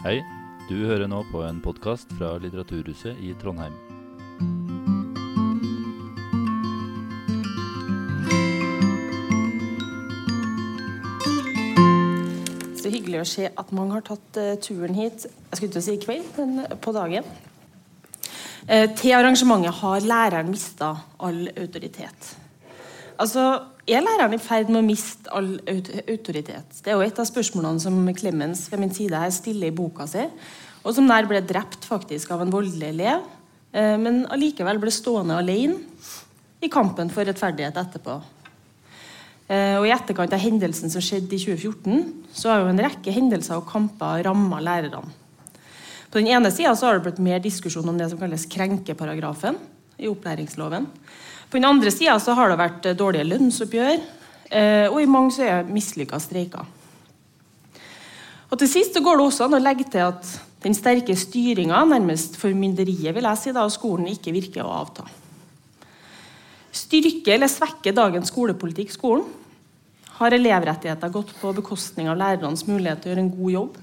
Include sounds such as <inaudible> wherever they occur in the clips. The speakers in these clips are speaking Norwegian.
Hei, du hører nå på en podkast fra Litteraturhuset i Trondheim. Så hyggelig å se at mange har tatt eh, turen hit jeg skulle ikke si i kveld, men på dagen. Eh, til arrangementet har læreren mista all autoritet. Altså, Er læreren i ferd med å miste all autoritet? Det er jo et av spørsmålene som Clemens ved min side her stiller i boka si, og som nær ble drept faktisk av en voldelig elev, eh, men allikevel ble stående alene i kampen for rettferdighet etterpå. Eh, og I etterkant av hendelsen som skjedde i 2014, så har jo en rekke hendelser og kamper ramma lærerne. På den ene sida har det blitt mer diskusjon om det som kalles krenkeparagrafen i opplæringsloven. På den andre sida har det vært eh, dårlige lønnsoppgjør, eh, og i mange så er mislykka streiker. Og Til sist så går det også an å legge til at den sterke styringa, nærmest formynderiet vil jeg si da, av skolen, ikke virker å avta. Styrke eller svekke dagens skolepolitikk skolen? Har elevrettigheter gått på bekostning av lærernes mulighet til å gjøre en god jobb?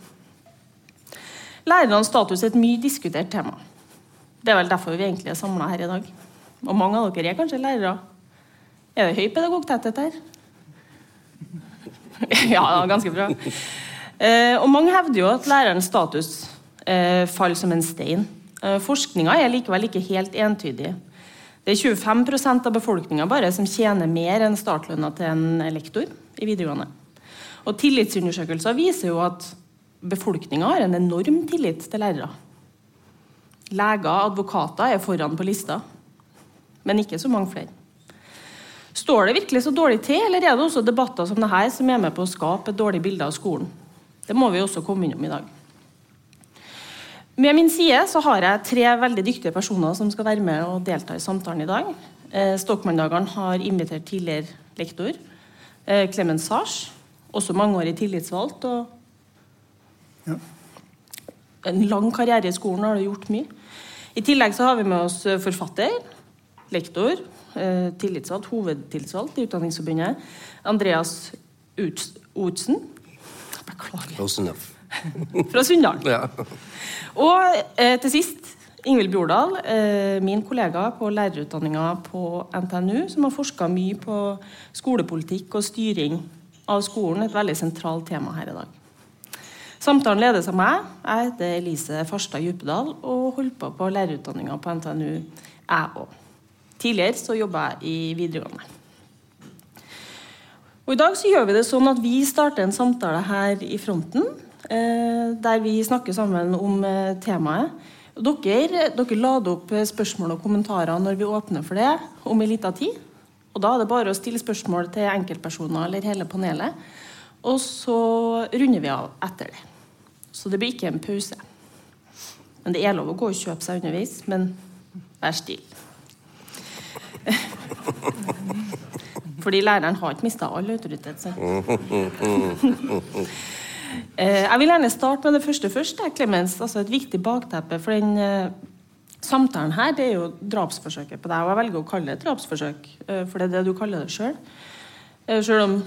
Lærernes status er et mye diskutert tema. Det er vel derfor vi egentlig er samla her i dag. Og mange av dere er kanskje lærere. Er det høy pedagogtetthet her? <laughs> ja, ganske bra. Eh, og mange hevder jo at lærerens status eh, faller som en stein. Eh, Forskninga er likevel ikke helt entydig. Det er 25% av befolkninga bare som tjener mer enn startlønna til en lektor i videregående. Og Tillitsundersøkelser viser jo at befolkninga har en enorm tillit til lærere. Leger og advokater er foran på lista men ikke så mange flere. Står det virkelig så dårlig til, eller er det også debatter som dette som er med på å skape et dårlig bilde av skolen? Det må vi også komme innom i dag. Med min side så har jeg tre veldig dyktige personer som skal være med og delta i samtalen i dag. Stokmanndagene har invitert tidligere lektor eh, Clemens Sars, også mangeårig tillitsvalgt. og ja. En lang karriere i skolen har du gjort mye. I tillegg så har vi med oss forfatter lektor, eh, tillitsvalgt, hovedtillitsvalgt i Utdanningsforbundet. Andreas Otsen. Beklager. <laughs> Fra Sunndal. Ja. Og eh, til sist Ingvild Bjordal, eh, min kollega på lærerutdanninga på NTNU, som har forska mye på skolepolitikk og styring av skolen. Et veldig sentralt tema her i dag. Samtalen ledes av meg. Jeg heter Elise Farstad Djupedal og holder på på lærerutdanninga på NTNU, jeg òg. Tidligere så jobba jeg i videregående. Og I dag så gjør vi det sånn at vi starter en samtale her i fronten. Eh, der vi snakker sammen om eh, temaet. Dere, dere lader opp spørsmål og kommentarer når vi åpner for det om en liten tid. Og Da er det bare å stille spørsmål til enkeltpersoner eller hele panelet. Og så runder vi av etter det. Så det blir ikke en pause. Men det er lov å gå og kjøpe seg underveis, men vær stille. <laughs> Fordi læreren har ikke mista all autoritet. Så. <laughs> Eh, jeg vil gjerne starte med det første først. Clemens, altså Et viktig bakteppe for den uh, samtalen her det er jo drapsforsøket på deg. Og jeg velger å kalle det et drapsforsøk, uh, for det er det du kaller det sjøl. Selv. selv om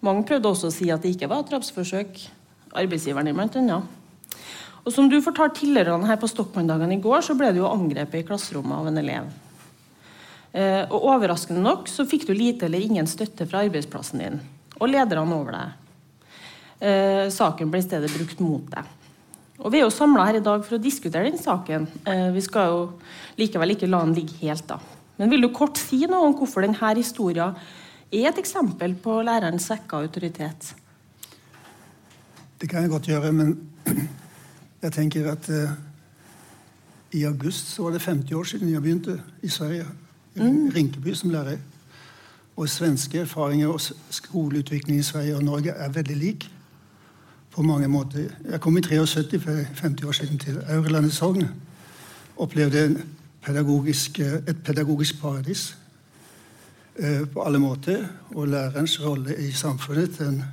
mange prøvde også å si at det ikke var et drapsforsøk. Arbeidsgiveren din, blant annet. Og som du fortalte tilhørerne her på Stokmann-dagene i går, så ble du jo angrepet i klasserommet av en elev. Eh, og Overraskende nok så fikk du lite eller ingen støtte fra arbeidsplassen din og lederne over deg. Eh, saken ble i stedet brukt mot deg. Og Vi er jo samla her i dag for å diskutere den saken. Eh, vi skal jo likevel ikke la den ligge helt. da. Men vil du kort si noe om hvorfor denne historien er et eksempel på lærerens svekka autoritet? Det kan jeg godt gjøre, men <clears throat> jeg tenker at i august så var det 50 år siden jeg begynte i Sverige mm. Rinkeby som lærer. Og svenske erfaringer og skoleutvikling i Sverige og Norge er veldig lik på mange måter. Jeg kom i 73 for 50 år siden til Aurland i Sogn. Opplevde pedagogisk, et pedagogisk paradis eh, på alle måter. Og lærerens rolle i samfunnet den,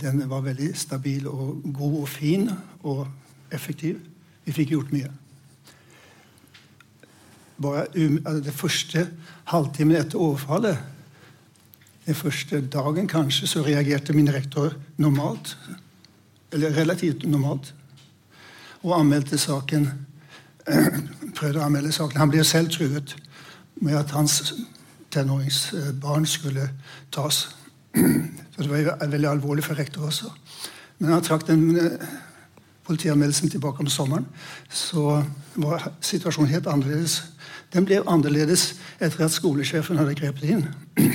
den var veldig stabil og god og fin og effektiv. Vi fikk gjort mye bare altså det første halvtimen etter overfallet Den første dagen kanskje så reagerte min rektor normalt. Eller relativt normalt. og anmeldte saken. <clears throat> prøvde å anmelde saken. Han ble selv truet med at hans tenåringsbarn skulle tas. <clears throat> Så det var veldig alvorlig for rektor også. Men han trakk den eh, politianmeldelsen tilbake om sommeren, så var situasjonen helt annerledes. Den ble annerledes etter at skolesjefen hadde grepet inn. <clears throat>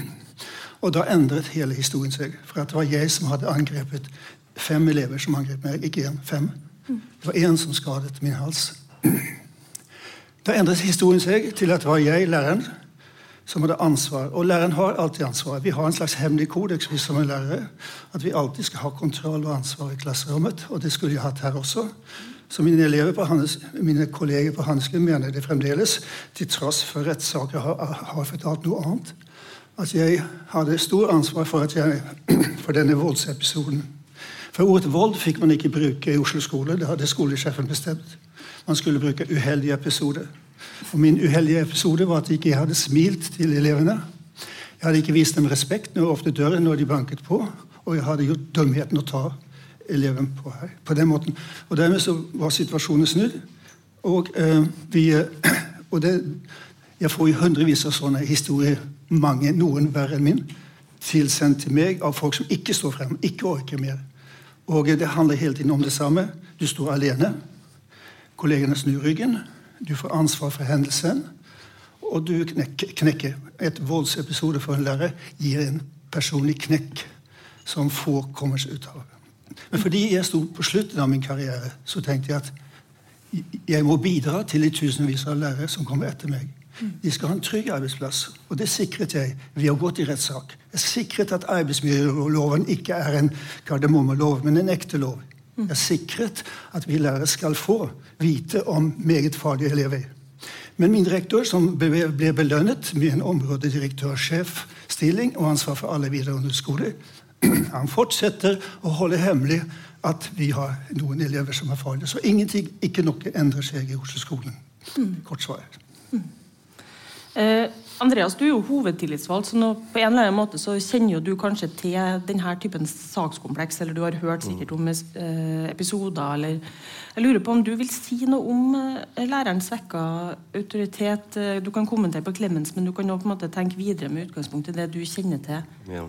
Og da endret hele historien seg. For det var jeg som hadde angrepet fem elever som angrep meg. Ikke én, fem. Det var én som skadet min hals. <clears throat> Da endret historien seg til at det var jeg, læreren, som hadde ansvar. Og læreren har alltid ansvar. Vi har en slags hemmelig kodeks vi som er lærere. At vi alltid skal ha kontroll og ansvar i klasserommet. Og det skulle jeg hatt her også. Så mine, elever på Hans, mine kolleger på Hansken mener det fremdeles, til tross for rettssaker har, har fortalt noe annet, at jeg hadde stor ansvar for, jeg, <clears throat> for denne voldsepisoden. For ordet vold fikk man ikke bruke i Oslo skole. Det hadde skolesjefen bestemt. Man skulle bruke uheldige episoder. Og min uheldige episode var at jeg ikke hadde smilt til elevene. Jeg hadde ikke vist dem respekt når jeg åpnet døren når de banket på. Og jeg hadde gjort dumheten å ta eleven på, her, på den måten. Og dermed så var situasjonen snudd. Og, eh, vi, eh, og det, jeg får jo hundrevis av sånne historier, mange, noen verre enn min, tilsendt til meg av folk som ikke står frem, ikke orker mer. Og det handler hele tiden om det samme. Du står alene. Kollegene snur ryggen. Du får ansvar for hendelsen, og du knekker. Et voldsepisode for en lærer gir en personlig knekk som få kommer seg ut av. Men fordi jeg sto på slutten av min karriere, så tenkte jeg at jeg må bidra til de tusenvis av lærere som kommer etter meg. De skal ha en trygg arbeidsplass, og det sikret jeg ved å gå til rettssak. Jeg sikret at arbeidsmiljøloven ikke er en kardemommelov, men en ekte lov. Jeg sikret at vi lærere skal få vite om meget farlige elever. Men min rektor, som ble belønnet med en områdedirektørsjefstilling og ansvar for alle videregående skoler, <clears throat> han fortsetter å holde hemmelig at vi har noen elever som er farlige. Så ingenting, ikke noe endrer seg i Oslo-skolen. Kort svar. Mm. Eh, Andreas, du er jo hovedtillitsvalgt, så nå, på en eller annen måte så kjenner jo du kanskje til denne typen sakskompleks, eller du har hørt sikkert om eh, episoder, eller Jeg lurer på om du vil si noe om eh, lærerens svekka autoritet. Eh, du kan kommentere på Clemens, men du kan også på en måte tenke videre med utgangspunkt i det du kjenner til. Ja.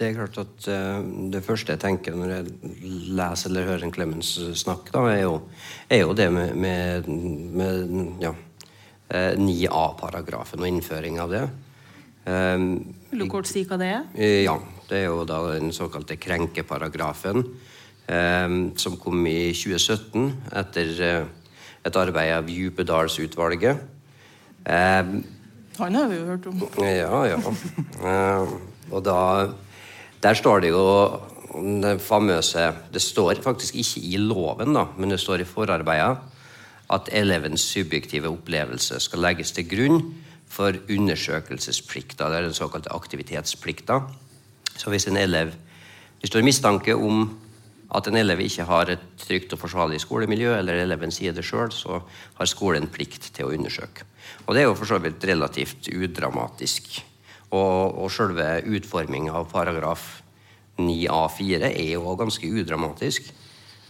Det er klart at uh, det første jeg tenker når jeg leser eller hører en Clemens snakke, da, er jo, er jo det med, med, med ja, 9a-paragrafen eh, og innføring av det. Vil du kort si hva det er? Eh, ja. Det er jo da den såkalte krenkeparagrafen som kom i 2017 etter uh, et arbeid av Djupedalsutvalget. Han har vi jo hørt om. Ja, ja. <laughs> Og da Der står det jo det famøse Det står faktisk ikke i loven, da, men det står i forarbeidet at elevens subjektive opplevelse skal legges til grunn for undersøkelsesplikta. Det er den såkalte aktivitetsplikta. Så hvis en elev hvis det er mistanke om at en elev ikke har et trygt og forsvarlig skolemiljø, eller eleven sier det sjøl, så har skolen plikt til å undersøke. Og det er jo for så vidt relativt udramatisk. Og, og selve utforminga av paragraf 9a4 er jo ganske udramatisk.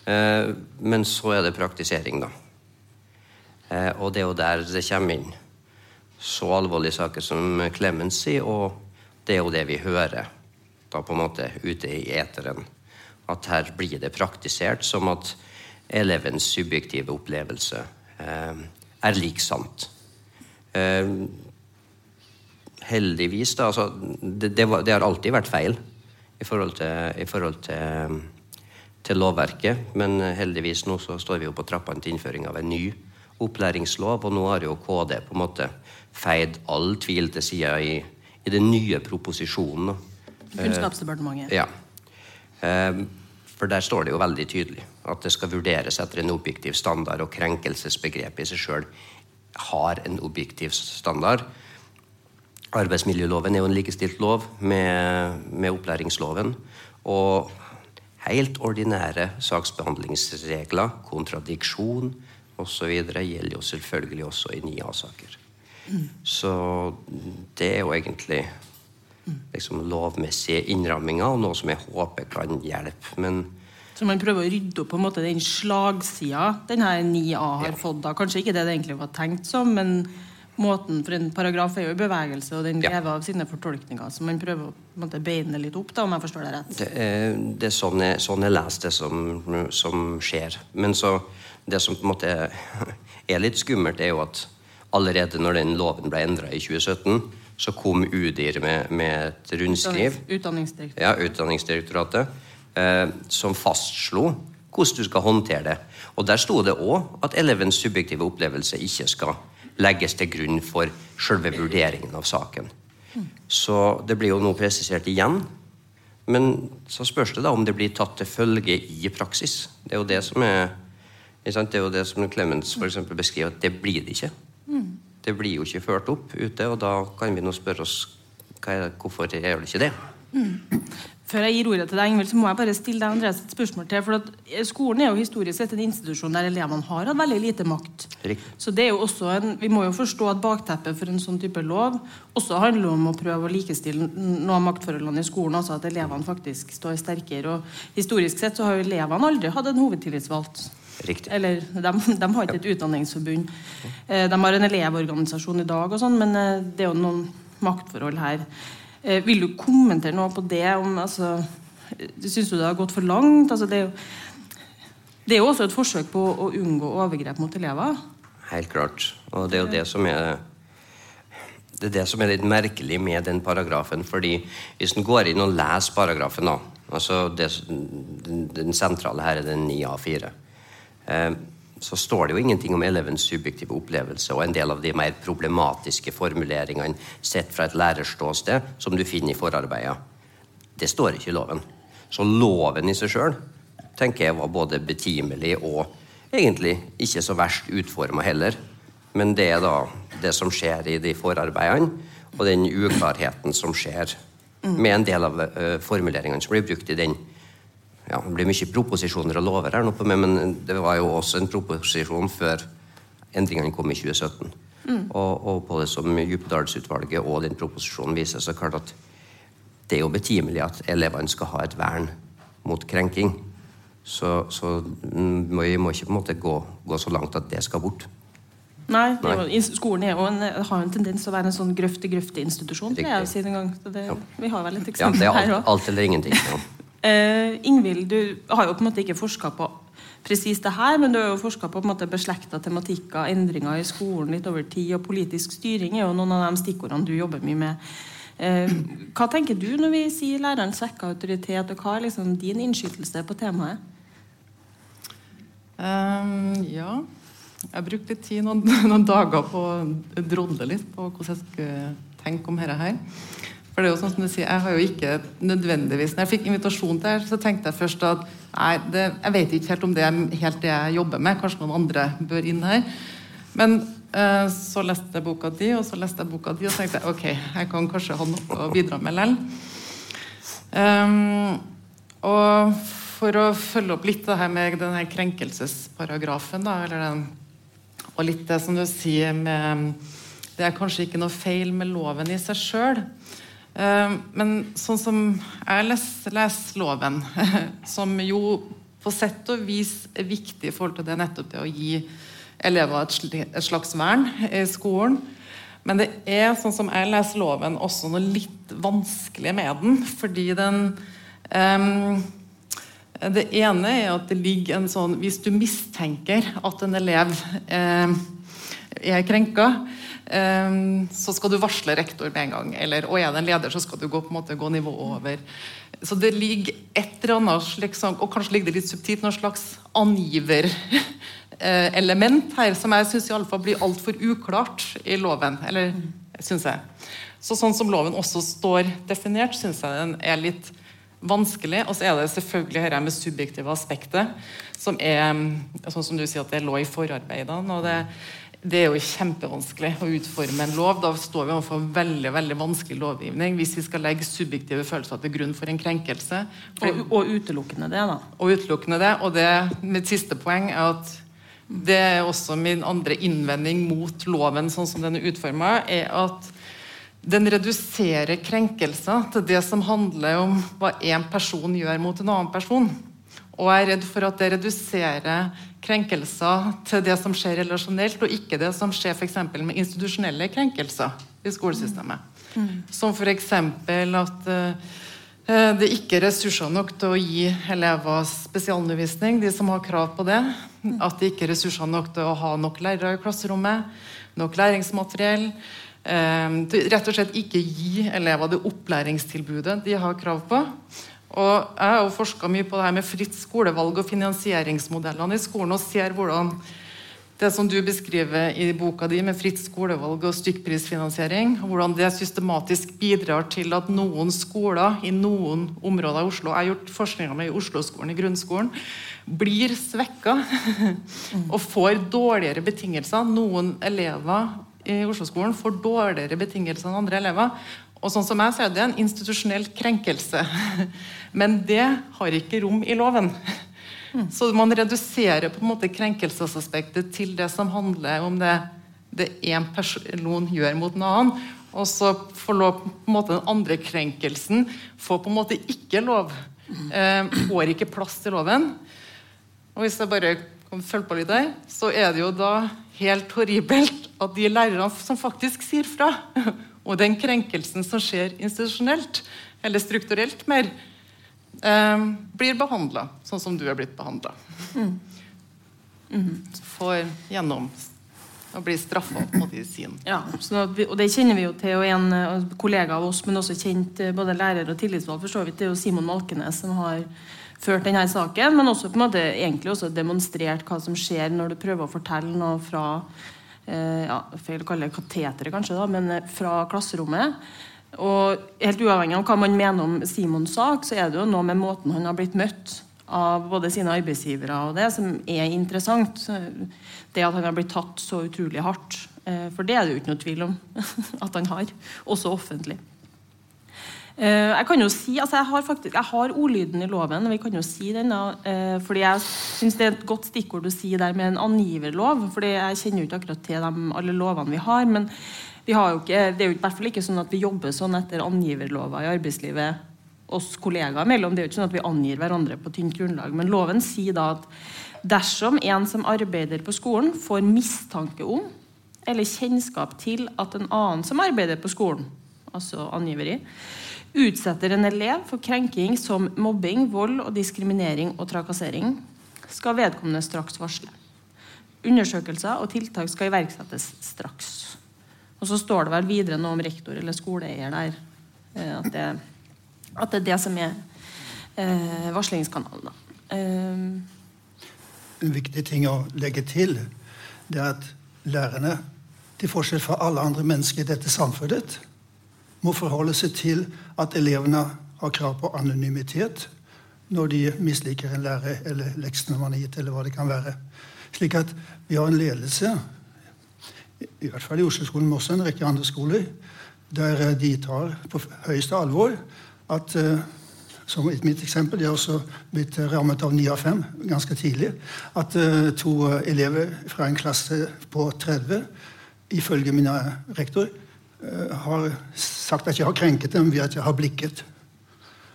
Eh, men så er det praktisering, da. Eh, og det er jo der det kommer inn så alvorlige saker som Clemency, og det er jo det vi hører da på en måte ute i eteren. At her blir det praktisert som at elevens subjektive opplevelse eh, er lik sant. Eh, heldigvis, da altså, det, det, var, det, har alltid vært feil i forhold til, i forhold til, til lovverket, men heldigvis nå så står vi jo på trappene til innføring av en ny opplæringslov, og nå har jo KD på en måte feid all tvil til side i, i den nye proposisjonen. Kunnskapsdepartementet. Ja. Ehm, for der står det jo veldig tydelig at det skal vurderes etter en objektiv standard, og krenkelsesbegrepet i seg sjøl har en objektiv standard. Arbeidsmiljøloven er jo en likestilt lov med, med opplæringsloven. Og helt ordinære saksbehandlingsregler, kontradiksjon, osv. gjelder jo selvfølgelig også i NIA-saker. Mm. Så det er jo egentlig liksom lovmessige innramminger, og noe som jeg håper kan hjelpe. Men Så man prøver å rydde opp på en måte den slagsida denne 9A har fått. da. Kanskje ikke det det egentlig var tenkt som, men måten for en paragraf er jo i bevegelse, og den lever av sine fortolkninger. Så man prøver å måte, beine litt opp, da, om jeg forstår det rett. Det er, det er sånn jeg, sånn jeg leser det som, som skjer. Men så det som på en måte <laughs> er litt skummelt, er jo at allerede når den loven ble endra i 2017, så kom UDIR med, med et rundskriv. Utdanningsdirektoratet. Ja, Utdanningsdirektoratet, eh, som fastslo hvordan du skal håndtere det. Og Der sto det òg at elevens subjektive opplevelse ikke skal legges til grunn for selve vurderingen av saken. Så det blir jo nå presisert igjen. Men så spørs det da om det blir tatt til følge i praksis. Det er jo det som er? Det er jo det som Clemens for beskriver, at det blir det ikke. Det blir jo ikke ført opp ute, og da kan vi nå spørre oss er, hvorfor gjør det ikke det? Før jeg gir ordet til deg, Ingvild, så må jeg bare stille deg Andreas, et spørsmål til. for at eh, Skolen er jo historisk sett en institusjon der elevene har hatt veldig lite makt. Riktig. Så det er jo også en, Vi må jo forstå at bakteppet for en sånn type lov også handler om å prøve å likestille noe av maktforholdene i skolen. altså At elevene faktisk står sterkere. og Historisk sett så har jo elevene aldri hatt en hovedtillitsvalgt. Riktig. Eller de, de har ikke et utdanningsforbund. Eh, De har en elevorganisasjon i dag, og sånn, men eh, det er jo noen maktforhold her. Eh, Vil du kommentere noe på det? om, altså, Syns du det har gått for langt? Altså, det, er jo, det er jo også et forsøk på å unngå overgrep mot elever. Helt klart. Og det er jo det som er det er det som er litt merkelig med den paragrafen. fordi hvis en går inn og leser paragrafen, da altså det, den, den sentrale her er den 9A4, eh, så står det jo ingenting om elevens subjektive opplevelse og en del av de mer problematiske formuleringene sett fra et lærerståsted som du finner i forarbeidet. Det står ikke i loven. Så loven i seg sjøl tenker jeg var både betimelig og egentlig ikke så verst utforma heller. Men det er da det som skjer i de forarbeidene, og den uklarheten som skjer med en del av eh, formuleringene som blir brukt i den ja, Det blir mye proposisjoner og lover her nå på meg, men det var jo også en proposisjon før endringene kom i 2017. Og, og på det som Djupedalsutvalget og den proposisjonen viser, så er klart at det er jo betimelig at elevene skal ha et vern mot krenking. Så, så mm, vi må ikke på en måte gå, gå så langt at det skal bort. Nei, det er jo, Skolen er jo en, har jo en tendens til å være en sånn grøfte-grøfte-institusjon. tror jeg Riktig. siden si det en gang. Det, vi har vel et Ja, eksempel det er alt, alt eller ingenting. Ja. Eh, Ingvild, du har jo på en måte ikke forska på presis det her, men du har jo forska på, på beslekta tematikker, endringer i skolen litt over tid, og politisk styring er jo noen av de stikkordene du jobber mye med. Uh, hva tenker du når vi sier læreren svekker autoritet, og hva er liksom din innskytelse på temaet? Um, ja. Jeg brukte litt tid, noen, <laughs> noen dager på å drodle litt på hvordan jeg skulle tenke om dette her. For det er jo sånn som du sier, jeg har jo ikke nødvendigvis Når jeg fikk invitasjon til her, så tenkte jeg først at nei, det, jeg vet ikke helt om det er helt det jeg jobber med. Kanskje noen andre bør inn her. Men eh, så leste jeg boka di, og så leste jeg boka di, og tenkte jeg ok, jeg kan kanskje ha noe å bidra med likevel. Um, og for å følge opp litt det her med denne krenkelsesparagrafen, da, den, og litt det som du sier med Det er kanskje ikke noe feil med loven i seg sjøl. Men sånn som jeg leser, leser loven, <laughs> som jo på sett og vis er viktig i forhold til det nettopp det å gi elever et, slags vern i skolen. Men det er, sånn som jeg leser loven, også noe litt vanskelig med den. Fordi den um, Det ene er at det ligger en sånn Hvis du mistenker at en elev eh, er krenka, eh, så skal du varsle rektor med en gang. Eller, og er det en leder, så skal du gå, på en måte, gå nivået over. Så det ligger et eller annet sånn, og kanskje ligger det litt subtilt, noe slags angiverelement <laughs> her, som jeg syns blir altfor uklart i loven. Eller syns jeg. Så sånn som loven også står definert, syns jeg den er litt vanskelig. Og så er det selvfølgelig dette med subjektive aspektet, som er sånn som du sier at det lå i forarbeidene. og det, det er jo kjempevanskelig å utforme en lov. Da står vi overfor veldig veldig vanskelig lovgivning hvis vi skal legge subjektive følelser til grunn for en krenkelse. Og, og utelukkende det, da. Og utelukkende det. Og det, mitt siste poeng er at det er også min andre innvending mot loven sånn som den er utforma, er at den reduserer krenkelser til det som handler om hva én person gjør mot en annen person. Og jeg er redd for at det reduserer krenkelser til det som skjer relasjonelt, og ikke det som skjer f.eks. med institusjonelle krenkelser i skolesystemet. Mm. Som f.eks. at uh, det ikke er ressurser nok til å gi elever spesialundervisning, de som har krav på det. At det ikke er ressurser nok til å ha nok lærere i klasserommet, nok læringsmateriell. Um, rett og slett ikke gi elever det opplæringstilbudet de har krav på. Og Jeg har jo forska mye på det her med fritt skolevalg og finansieringsmodellene i skolen, og ser hvordan det som du beskriver i boka di med fritt skolevalg og stykkprisfinansiering, hvordan det systematisk bidrar til at noen skoler i noen områder i Oslo Jeg har gjort forskninga med i Oslo-skolen i grunnskolen. Blir svekka <laughs> og får dårligere betingelser. Noen elever i Oslo-skolen får dårligere betingelser enn andre elever. Og sånn som jeg ser det, er en institusjonell krenkelse. <laughs> Men det har ikke rom i loven. Så man reduserer på en måte krenkelsesaspektet til det som handler om det det én person gjør mot en annen. Og så får lov, på en måte den andre krenkelsen får på en måte ikke lov. Eh, får ikke plass til loven. Og hvis jeg bare kan følge på litt der, så er det jo da helt horribelt at de lærerne som faktisk sier fra <laughs> og den krenkelsen som skjer institusjonelt, eller strukturelt mer, eh, blir behandla sånn som du er blitt behandla. Mm. Mm. Får gjennom å bli straffa i sin. Ja, da, og det kjenner vi jo til. og En uh, kollega av oss, men også kjent uh, både lærer og tillitsvalgt, for så vidt, det er jo Simon Malkenes som har ført denne saken, men også på en måte egentlig også demonstrert hva som skjer når du prøver å fortelle noe fra Eh, ja, feil å kalle det kateteret, kanskje, da, men eh, fra klasserommet. Og Helt uavhengig av hva man mener om Simons sak, så er det jo noe med måten han har blitt møtt av både sine arbeidsgivere og det, som er interessant. Det at han har blitt tatt så utrolig hardt. Eh, for det er det jo ikke noe tvil om <laughs> at han har, også offentlig. Eh, jeg kan jo si, altså jeg har faktisk, jeg har ordlyden i loven, og vi kan jo si den. da, eh, fordi Jeg syns det er et godt stikkord å si der med en angiverlov. fordi Jeg kjenner jo ikke akkurat til de, alle lovene vi har. Men vi har jo ikke, det er jo i hvert fall ikke sånn at vi jobber sånn etter angiverlova i arbeidslivet oss kollegaer mellom. Det er jo ikke sånn at vi angir hverandre på tynt grunnlag. Men loven sier da at dersom en som arbeider på skolen, får mistanke om eller kjennskap til at en annen som arbeider på skolen, altså angiveri, utsetter en elev for krenking som mobbing, vold og diskriminering og trakassering, skal vedkommende straks varsle. Undersøkelser og tiltak skal iverksettes straks. Og så står det vel videre noe om rektor eller skoleeier der. Eh, at det, at det er det som er eh, varslingskanalen. Eh. En viktig ting å legge til det er at lærerne, til forskjell fra alle andre mennesker i dette samfunnet, må forholde seg til at elevene har krav på anonymitet når de misliker en lærer eller leksene man har gitt, eller hva det kan være. Slik at vi har en ledelse, i hvert fall i Oslo-skolen, men også en rekke andre skoler, der de tar på høyeste alvor at eh, som mitt eksempel, de har også blitt rammet av 9 av 5 ganske tidlig. At uh, to elever fra en klasse på 30, ifølge min rektor, har sagt at jeg har krenket dem ved at jeg har blikket.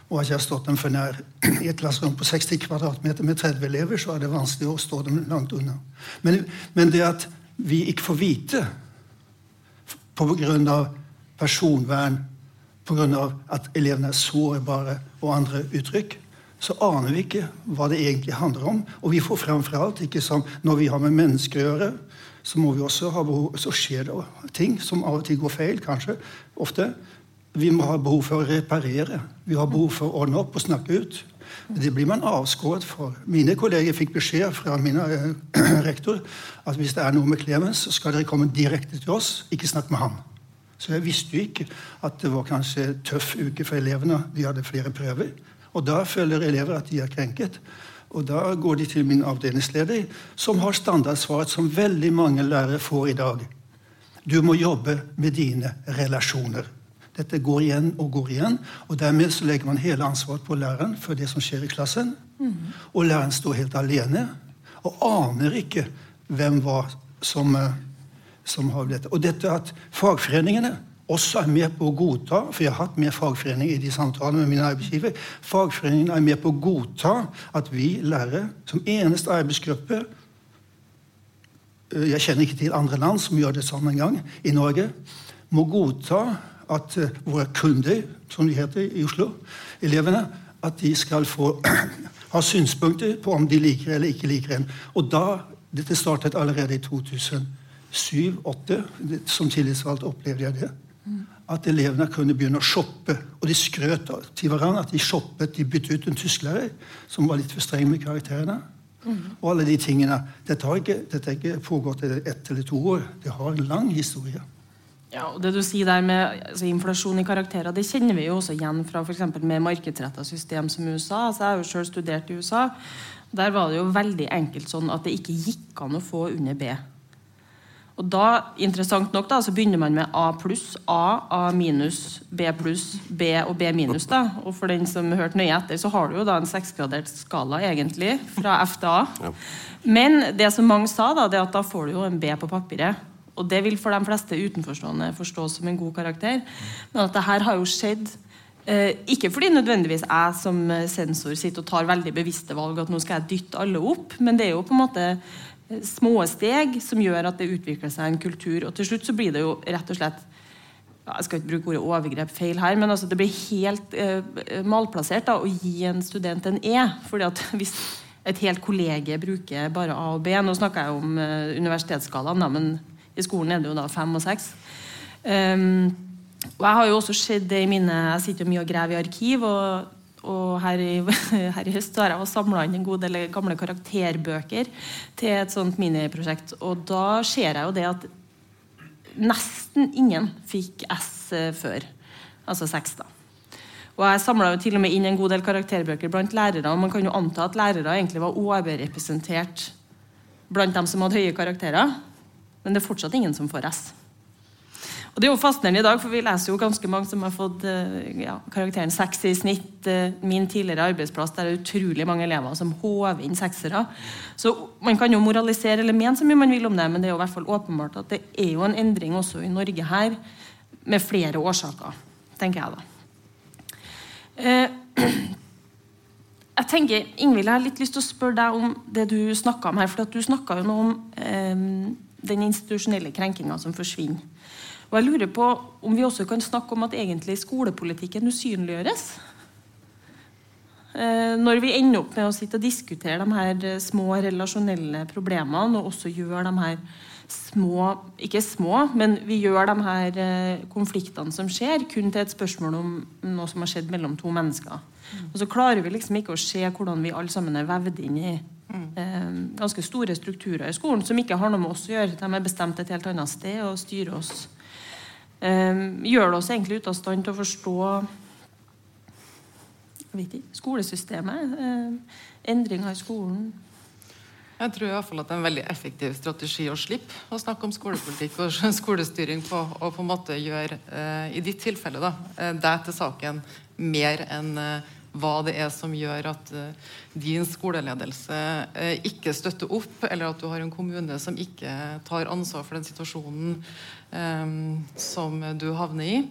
Og at jeg har stått dem for nær. I et klasserom på 60 kvadratmeter med 30 elever så er det vanskelig å stå dem langt unna. Men, men det at vi ikke får vite pga. personvern, pga. at elevene er sårbare og andre uttrykk, så aner vi ikke hva det egentlig handler om. Og vi får framfor alt ikke som når vi har med mennesker å gjøre, så må vi også ha behov, så skjer det ting som av og til går feil, kanskje. Ofte. Vi må ha behov for å reparere. Vi har behov for å ordne opp og snakke ut. Det blir man avskåret for. Mine kolleger fikk beskjed fra min eh, <clears throat> rektor at hvis det er noe med Clemens, så skal dere komme direkte til oss, ikke snakke med han. Så jeg visste jo ikke at det var kanskje tøff uke for elevene. De hadde flere prøver. Og da føler elever at de er krenket. Og da går de til min avdelingsleder, som har standardsvaret som veldig mange lærere får i dag. Du må jobbe med dine relasjoner. Dette går igjen og går igjen. og Dermed så legger man hele ansvaret på læreren for det som skjer i klassen. Mm. Og læreren står helt alene og aner ikke hvem var som, eh, som har dette. Og dette at fagforeningene også er med på å godta For jeg har hatt med fagforening i de samtalene med mine arbeidsgiver. Fagforeningene er med på å godta at vi lærere, som eneste arbeidsgruppe eh, Jeg kjenner ikke til andre land som gjør det sånn engang. I Norge må godta at uh, våre kunder, som de heter i Oslo, elevene, at de skal få <clears throat> ha synspunkter på om de liker eller ikke liker en. Og da, Dette startet allerede i 2007-2008. Som tillitsvalgt opplevde jeg det. At elevene kunne begynne å shoppe. Og de skrøt til hverandre at de shoppet. De byttet ut en tysklærer som var litt for streng med karakterene. Mm. Og alle de tingene. Dette har ikke, dette har ikke pågått ett eller to år. Det har en lang historie. Ja, og det du sier der med altså, Inflasjon i karakterer det kjenner vi jo også igjen fra for med markedsretta system som USA. Altså, jeg har jo selv studert i USA. Der var det jo veldig enkelt sånn at det ikke gikk an å få under B. Og da, interessant nok, da, så begynner man med A pluss, A, A minus, B pluss, B og B minus. da. Og for den som hørte nøye etter, så har du jo da en seksgradert skala, egentlig, fra F til A. Ja. Men det som mange sa, da, det er at da får du jo en B på papiret. Og det vil for de fleste utenforstående forstås som en god karakter. Men at det her har jo skjedd eh, ikke fordi nødvendigvis jeg som sensor sitter og tar veldig bevisste valg at nå skal jeg dytte alle opp, men det er jo på en måte eh, små steg som gjør at det utvikler seg en kultur. Og til slutt så blir det jo rett og slett jeg skal ikke bruke ordet overgrep feil her, men altså det blir helt eh, malplassert da, å gi en student en E. fordi at <laughs> hvis et helt kollege bruker bare A og B Nå snakker jeg om eh, universitetsskalaen, men i skolen er det jo da fem og seks. Um, og jeg har jo også sett det i mine Jeg sitter jo mye og graver i arkiv. og, og her, i, <laughs> her i høst har jeg samla inn en god del gamle karakterbøker til et sånt miniprosjekt. Og da ser jeg jo det at nesten ingen fikk S eh, før. Altså seks, da. Og Jeg samla til og med inn en god del karakterbøker blant lærere. og Man kan jo anta at lærere egentlig var overrepresentert blant dem som hadde høye karakterer. Men det er fortsatt ingen som får S. Og Det er jo fascinerende i dag, for vi leser jo ganske mange som har fått eh, ja, karakteren 6 i snitt. Eh, min tidligere arbeidsplass der er utrolig mange elever som håver inn seksere. Så Man kan jo moralisere eller mene så mye man vil om det, men det er jo i hvert fall åpenbart at det er jo en endring også i Norge her, med flere årsaker, tenker jeg da. Eh, <clears throat> jeg tenker, Ingvild, jeg har litt lyst til å spørre deg om det du snakka om her. for Du snakka jo noe om den institusjonelle krenkinga som forsvinner. Og jeg lurer på om vi også kan snakke om at egentlig skolepolitikken usynliggjøres. Eh, når vi ender opp med å sitte og diskutere de her eh, små relasjonelle problemene, og også gjør de her små Ikke små, men vi gjør de her eh, konfliktene som skjer, kun til et spørsmål om noe som har skjedd mellom to mennesker. Mm. Og så klarer vi liksom ikke å se hvordan vi alle sammen er vevd inn i ganske store strukturer i skolen som ikke har noe med oss å gjøre. De er bestemt et helt annet sted og styrer oss. Eh, gjør det oss egentlig ute av stand til å forstå ikke, skolesystemet. Eh, endringer i skolen. Jeg tror i hvert fall at det er en veldig effektiv strategi å slippe å snakke om skolepolitikk og <laughs> skolestyring på, og på en måte gjøre, i ditt tilfelle, da, deg til saken mer enn hva det er som gjør at uh, din skoleledelse uh, ikke støtter opp, eller at du har en kommune som ikke tar ansvar for den situasjonen um, som du havner i.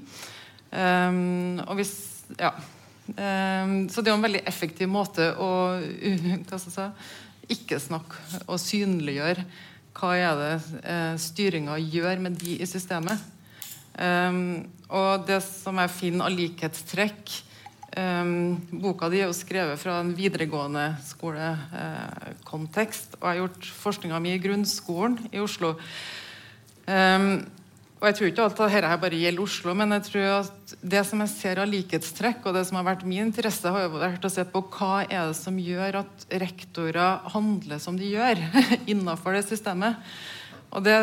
Um, hvis, ja. Um, så det er en veldig effektiv måte å <laughs> si, ikke snakke og synliggjøre hva er det uh, styringa gjør med de i systemet. Og det som jeg finner av likhetstrekk boka di er jo skrevet fra en videregående skolekontekst. Og jeg har gjort forskninga mi i grunnskolen i Oslo. Um, og jeg tror ikke alt dette bare gjelder Oslo, men jeg tror at det som jeg ser av likhetstrekk, og det som har vært min interesse, har jo vært å se på hva er det som gjør at rektorer handler som de gjør <laughs> innenfor det systemet. Og, det,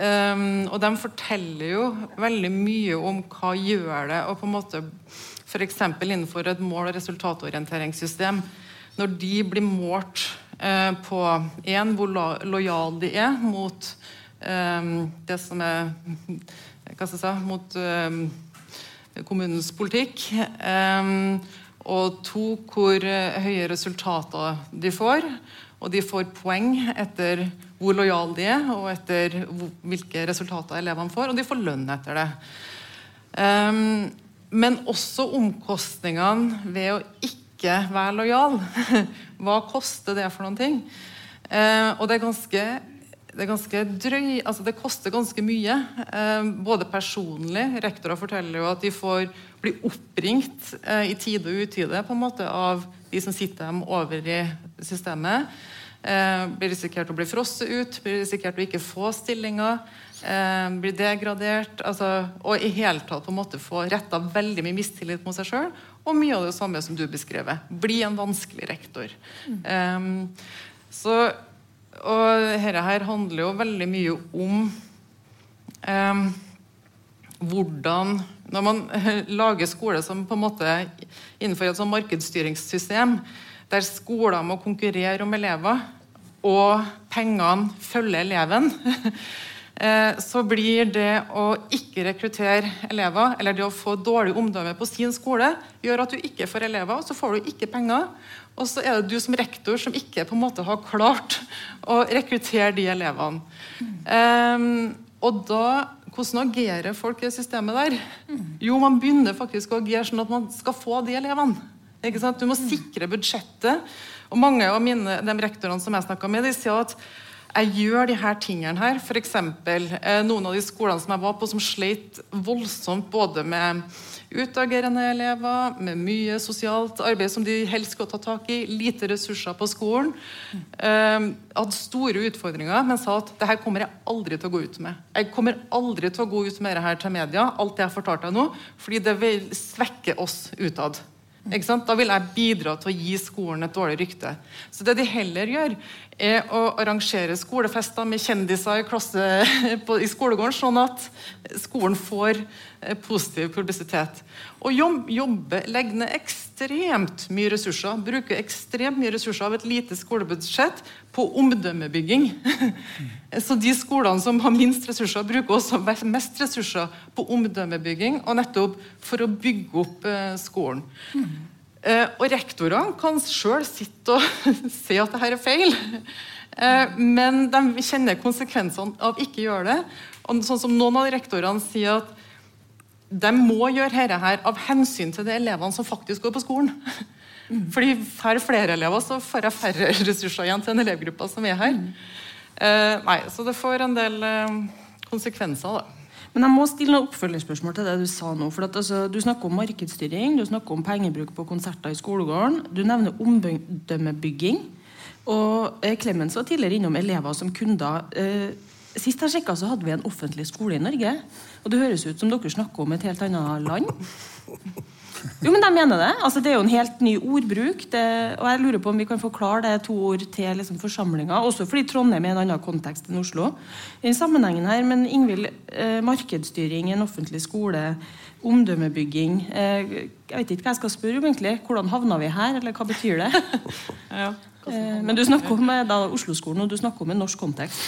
um, og de forteller jo veldig mye om hva gjør det, og på en måte f.eks. innenfor et mål- og resultatorienteringssystem, når de blir målt eh, på én hvor lojal de er mot eh, det som er hva skal jeg si, mot eh, kommunens politikk, og to hvor høye resultater de får. Og de får poeng etter hvor lojale de er, og etter hvilke resultater elevene får, og de får lønn etter det. Um, men også omkostningene ved å ikke være lojal. <laughs> Hva koster det for noen ting? Uh, og det er ganske det drøy, altså det koster ganske mye. Eh, både personlig. Rektorer forteller jo at de får bli oppringt eh, i tide og utide på en måte av de som sitter dem over i systemet. Eh, blir risikert å bli frosset ut, blir risikert å ikke få stillinger. Eh, blir degradert. Altså, og i hele tatt på en måte få retta veldig mye mistillit mot seg sjøl. Og mye av det samme som du beskrev. Bli en vanskelig rektor. Mm. Eh, så og dette her handler jo veldig mye om eh, hvordan Når man <laughs> lager skole som på en måte innenfor et sånn markedsstyringssystem, der skoler må konkurrere om elever, og pengene følger eleven, <laughs> så blir det å ikke rekruttere elever, eller det å få dårlig omdømme på sin skole, gjør at du ikke får elever, og så får du ikke penger. Og så er det du som rektor som ikke på en måte har klart å rekruttere de elevene. Um, og da, Hvordan agerer folk i systemet der? Jo, man begynner faktisk å agere sånn at man skal få de elevene. Du må sikre budsjettet. Og Mange av mine, de rektorene som jeg snakka med, de sier at jeg gjør de her tingene her. F.eks. Eh, noen av de skolene som jeg var på, som sleit voldsomt både med utagerende elever med mye sosialt arbeid som de helst skulle ta tak i, lite ressurser på skolen. Eh, hadde store utfordringer, men sa at det her kommer jeg aldri til å gå ut med. Jeg kommer aldri til å gå ut med det her til media, alt det jeg fortalte deg nå, fordi det vil svekke oss utad. Da vil jeg bidra til å gi skolen et dårlig rykte. Så det de heller gjør, er å arrangere skolefester med kjendiser i, klasse, <laughs> på, i skolegården, sånn at skolen får positiv publisitet. Og jobbe, legge ned ekstremt mye ressurser, bruke ekstremt mye ressurser av et lite skolebudsjett på omdømmebygging. <laughs> Så de skolene som har minst ressurser, bruker også mest ressurser på omdømmebygging, og nettopp for å bygge opp eh, skolen. Uh, og rektorene kan sjøl sitte og <laughs> se at dette er feil. Men de kjenner konsekvensene av ikke gjøre det. Og sånn som Noen av rektorene sier at de må gjøre dette her av hensyn til de elevene som faktisk går på skolen. Fordi får flere elever, så får jeg færre ressurser igjen til den elevgruppa som er her. Uh, nei, Så det får en del konsekvenser, da. Men jeg må stille noen oppfølgingsspørsmål til det du sa nå. for at, altså, Du snakker om markedsstyring, du snakker om pengebruk på konserter i skolegården. Du nevner omdømmebygging. Og eh, Clemens var tidligere innom elever som kunder. Eh, sist jeg sjekka, så hadde vi en offentlig skole i Norge. Og det høres ut som dere snakker om et helt annet land. Jo, men de mener det. Altså, det er jo en helt ny ordbruk. Det, og jeg lurer på om vi kan forklare det to ord til liksom, forsamlinga. Også fordi Trondheim er en annen kontekst enn Oslo. I sammenhengen her, Men Ingvild, eh, markedsstyring i en offentlig skole, omdømmebygging eh, Jeg vet ikke hva jeg skal spørre om, egentlig. Hvordan havna vi her, eller hva betyr det? <laughs> ja, eh, men du snakker om da, Oslo-skolen, og du snakker om en norsk kontekst.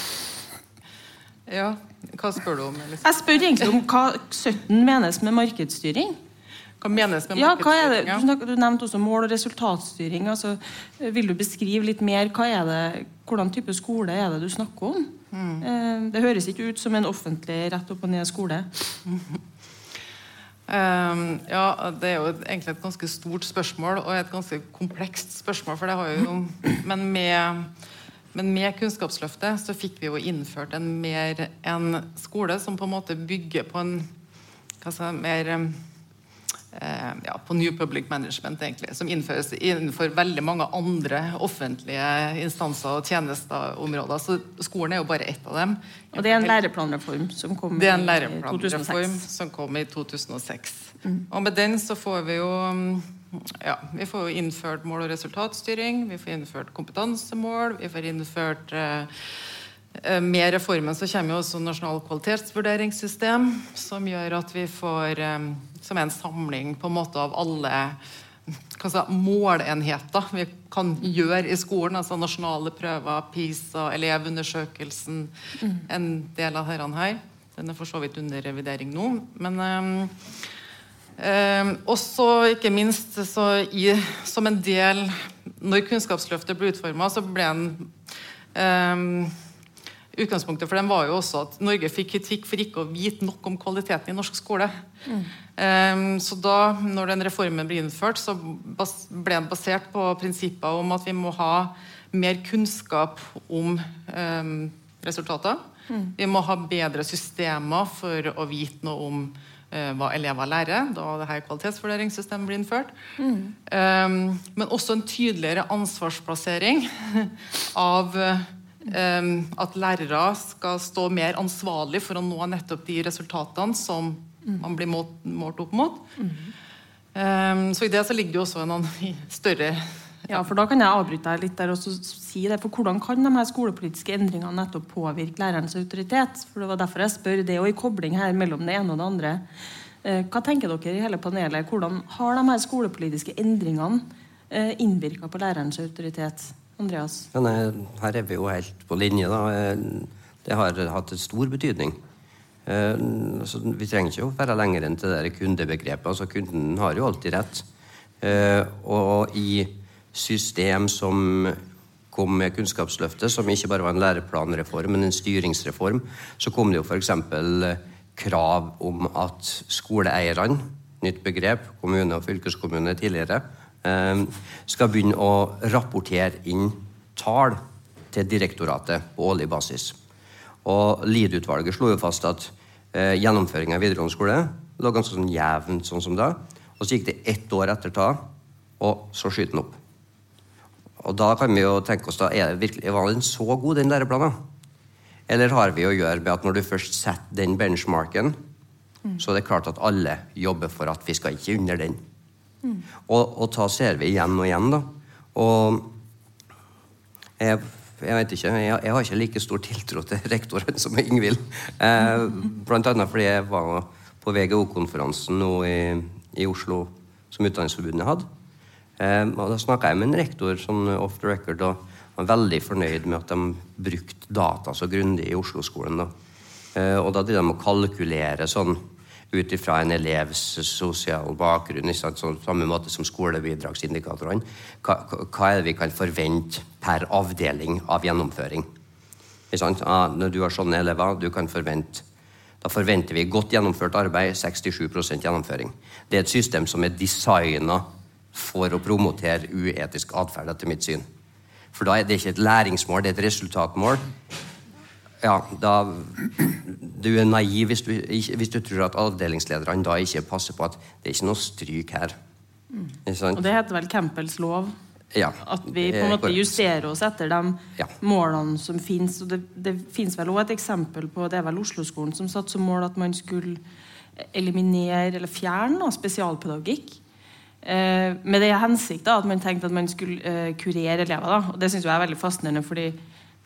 Ja, Hva spør du om? Liksom? Jeg spør egentlig om hva 17 menes med markedsstyring. Hva menes med markedsstyring? ja, hva er det? Du, nevnte også mål- og resultatstyring. Altså, vil du beskrive litt mer hva er det, hvordan type skole er det du snakker om? Mm. Eh, det høres ikke ut som en offentlig rett opp og ned skole. Um, <laughs> ja, Det er jo egentlig et ganske stort spørsmål og et ganske komplekst spørsmål. for det har jo, <clears throat> Men med, men med Kunnskapsløftet så fikk vi jo innført en, mer, en skole som på en måte bygger på en skal mer Eh, ja, på New Public Management, egentlig, som innføres innenfor veldig mange andre offentlige instanser og tjenesteområder. Så skolen er jo bare ett av dem. Og det er en læreplanreform som kom det er en læreplanreform som kom i 2006. Mm. Og med den så får vi jo ja, vi får innført mål- og resultatstyring, vi får innført kompetansemål, vi får innført eh, Eh, med reformen så kommer jo også nasjonal kvalitetsvurderingssystem, som gjør at vi får eh, Som en samling på en måte av alle si, målenheter vi kan gjøre i skolen. Altså nasjonale prøver, PISA, Elevundersøkelsen, mm. en del av dette her. Den er for så vidt under revidering nå. Men um, um, også, ikke minst, så i, som en del Når Kunnskapsløftet ble utforma, så ble en eh, utgangspunktet for dem var jo også at Norge fikk kritikk for ikke å vite nok om kvaliteten i norsk skole. Um, så da når den reformen ble innført, så bas ble den basert på prinsipper om at vi må ha mer kunnskap om um, resultater. Vi må ha bedre systemer for å vite noe om hva elever lærer. Da det her kvalitetsvurderingssystemet ble innført. Um, men også en tydeligere ansvarsplassering <laughs> av um, at lærere skal stå mer ansvarlig for å nå nettopp de resultatene som man blir målt, målt opp mot. Um, så i det så ligger det jo også en <laughs> større Ja, for da kan jeg avbryte deg litt der og si det. For hvordan kan de her skolepolitiske endringene nettopp påvirke lærerens autoritet? For det var derfor jeg spør det, er jo i kobling her mellom det ene og det andre. Eh, Hva tenker dere i hele panelet? Hvordan har de her skolepolitiske endringene eh, innvirka på lærerens autoritet? Andreas? Ja, nei, her er vi jo helt på linje. da. Eh, Det har hatt en stor betydning. Så vi trenger ikke å være lenger enn til det kundebegrepet. altså Kunden har jo alltid rett. Og i system som kom med Kunnskapsløftet, som ikke bare var en læreplanreform, men en styringsreform, så kom det jo f.eks. krav om at skoleeierne, nytt begrep, kommune og fylkeskommune tidligere, eh, skal begynne å rapportere inn tall til direktoratet på årlig basis. Og Lied-utvalget slo jo fast at eh, gjennomføringa i videregående skole lå ganske sånn jevnt sånn som da. Og så gikk det ett år etter ta, og så skyter den opp. Og da kan vi jo tenke oss da, er det virkelig, Var den så god, den læreplanen? Eller har vi å gjøre med at når du først setter den benchmarken, så er det klart at alle jobber for at vi skal ikke under den. Og, og da ser vi igjen og igjen, da. Og jeg, jeg vet ikke, jeg, jeg har ikke like stor tiltro til rektoren som Ingvild. Eh, blant annet fordi jeg var på VGO-konferansen nå i, i Oslo som Utdanningsforbundet hadde. Eh, og Da snakka jeg med en rektor sånn off the record og var veldig fornøyd med at de brukte data så grundig i Oslo-skolen. da. Eh, og da drev de å kalkulere sånn ut ifra en elevs sosiale bakgrunn, på? Sånn, samme måte som skolebidragsindikatorene. Hva, hva er det vi kan forvente per avdeling av gjennomføring? Ja, når du har sånne elever, du kan forvente da forventer vi godt gjennomført arbeid, 67% gjennomføring. Det er et system som er designa for å promotere uetisk atferd, etter mitt syn. For da er det ikke et læringsmål, det er et resultatmål. Ja, da Du er naiv hvis du, hvis du tror at avdelingslederne da ikke passer på at det er ikke noe stryk her. Sant? Og det heter vel Campbells lov? Ja. At vi på en er måte justerer oss etter de Ja. målene som finnes. Og det, det finnes vel også et eksempel på Det er vel Oslo-skolen som satte som mål at man skulle eliminere eller fjerne spesialpedagogikk. Eh, med det hensikt at man tenkte at man skulle eh, kurere elever. Da. Og Det syns jeg er veldig fascinerende, fordi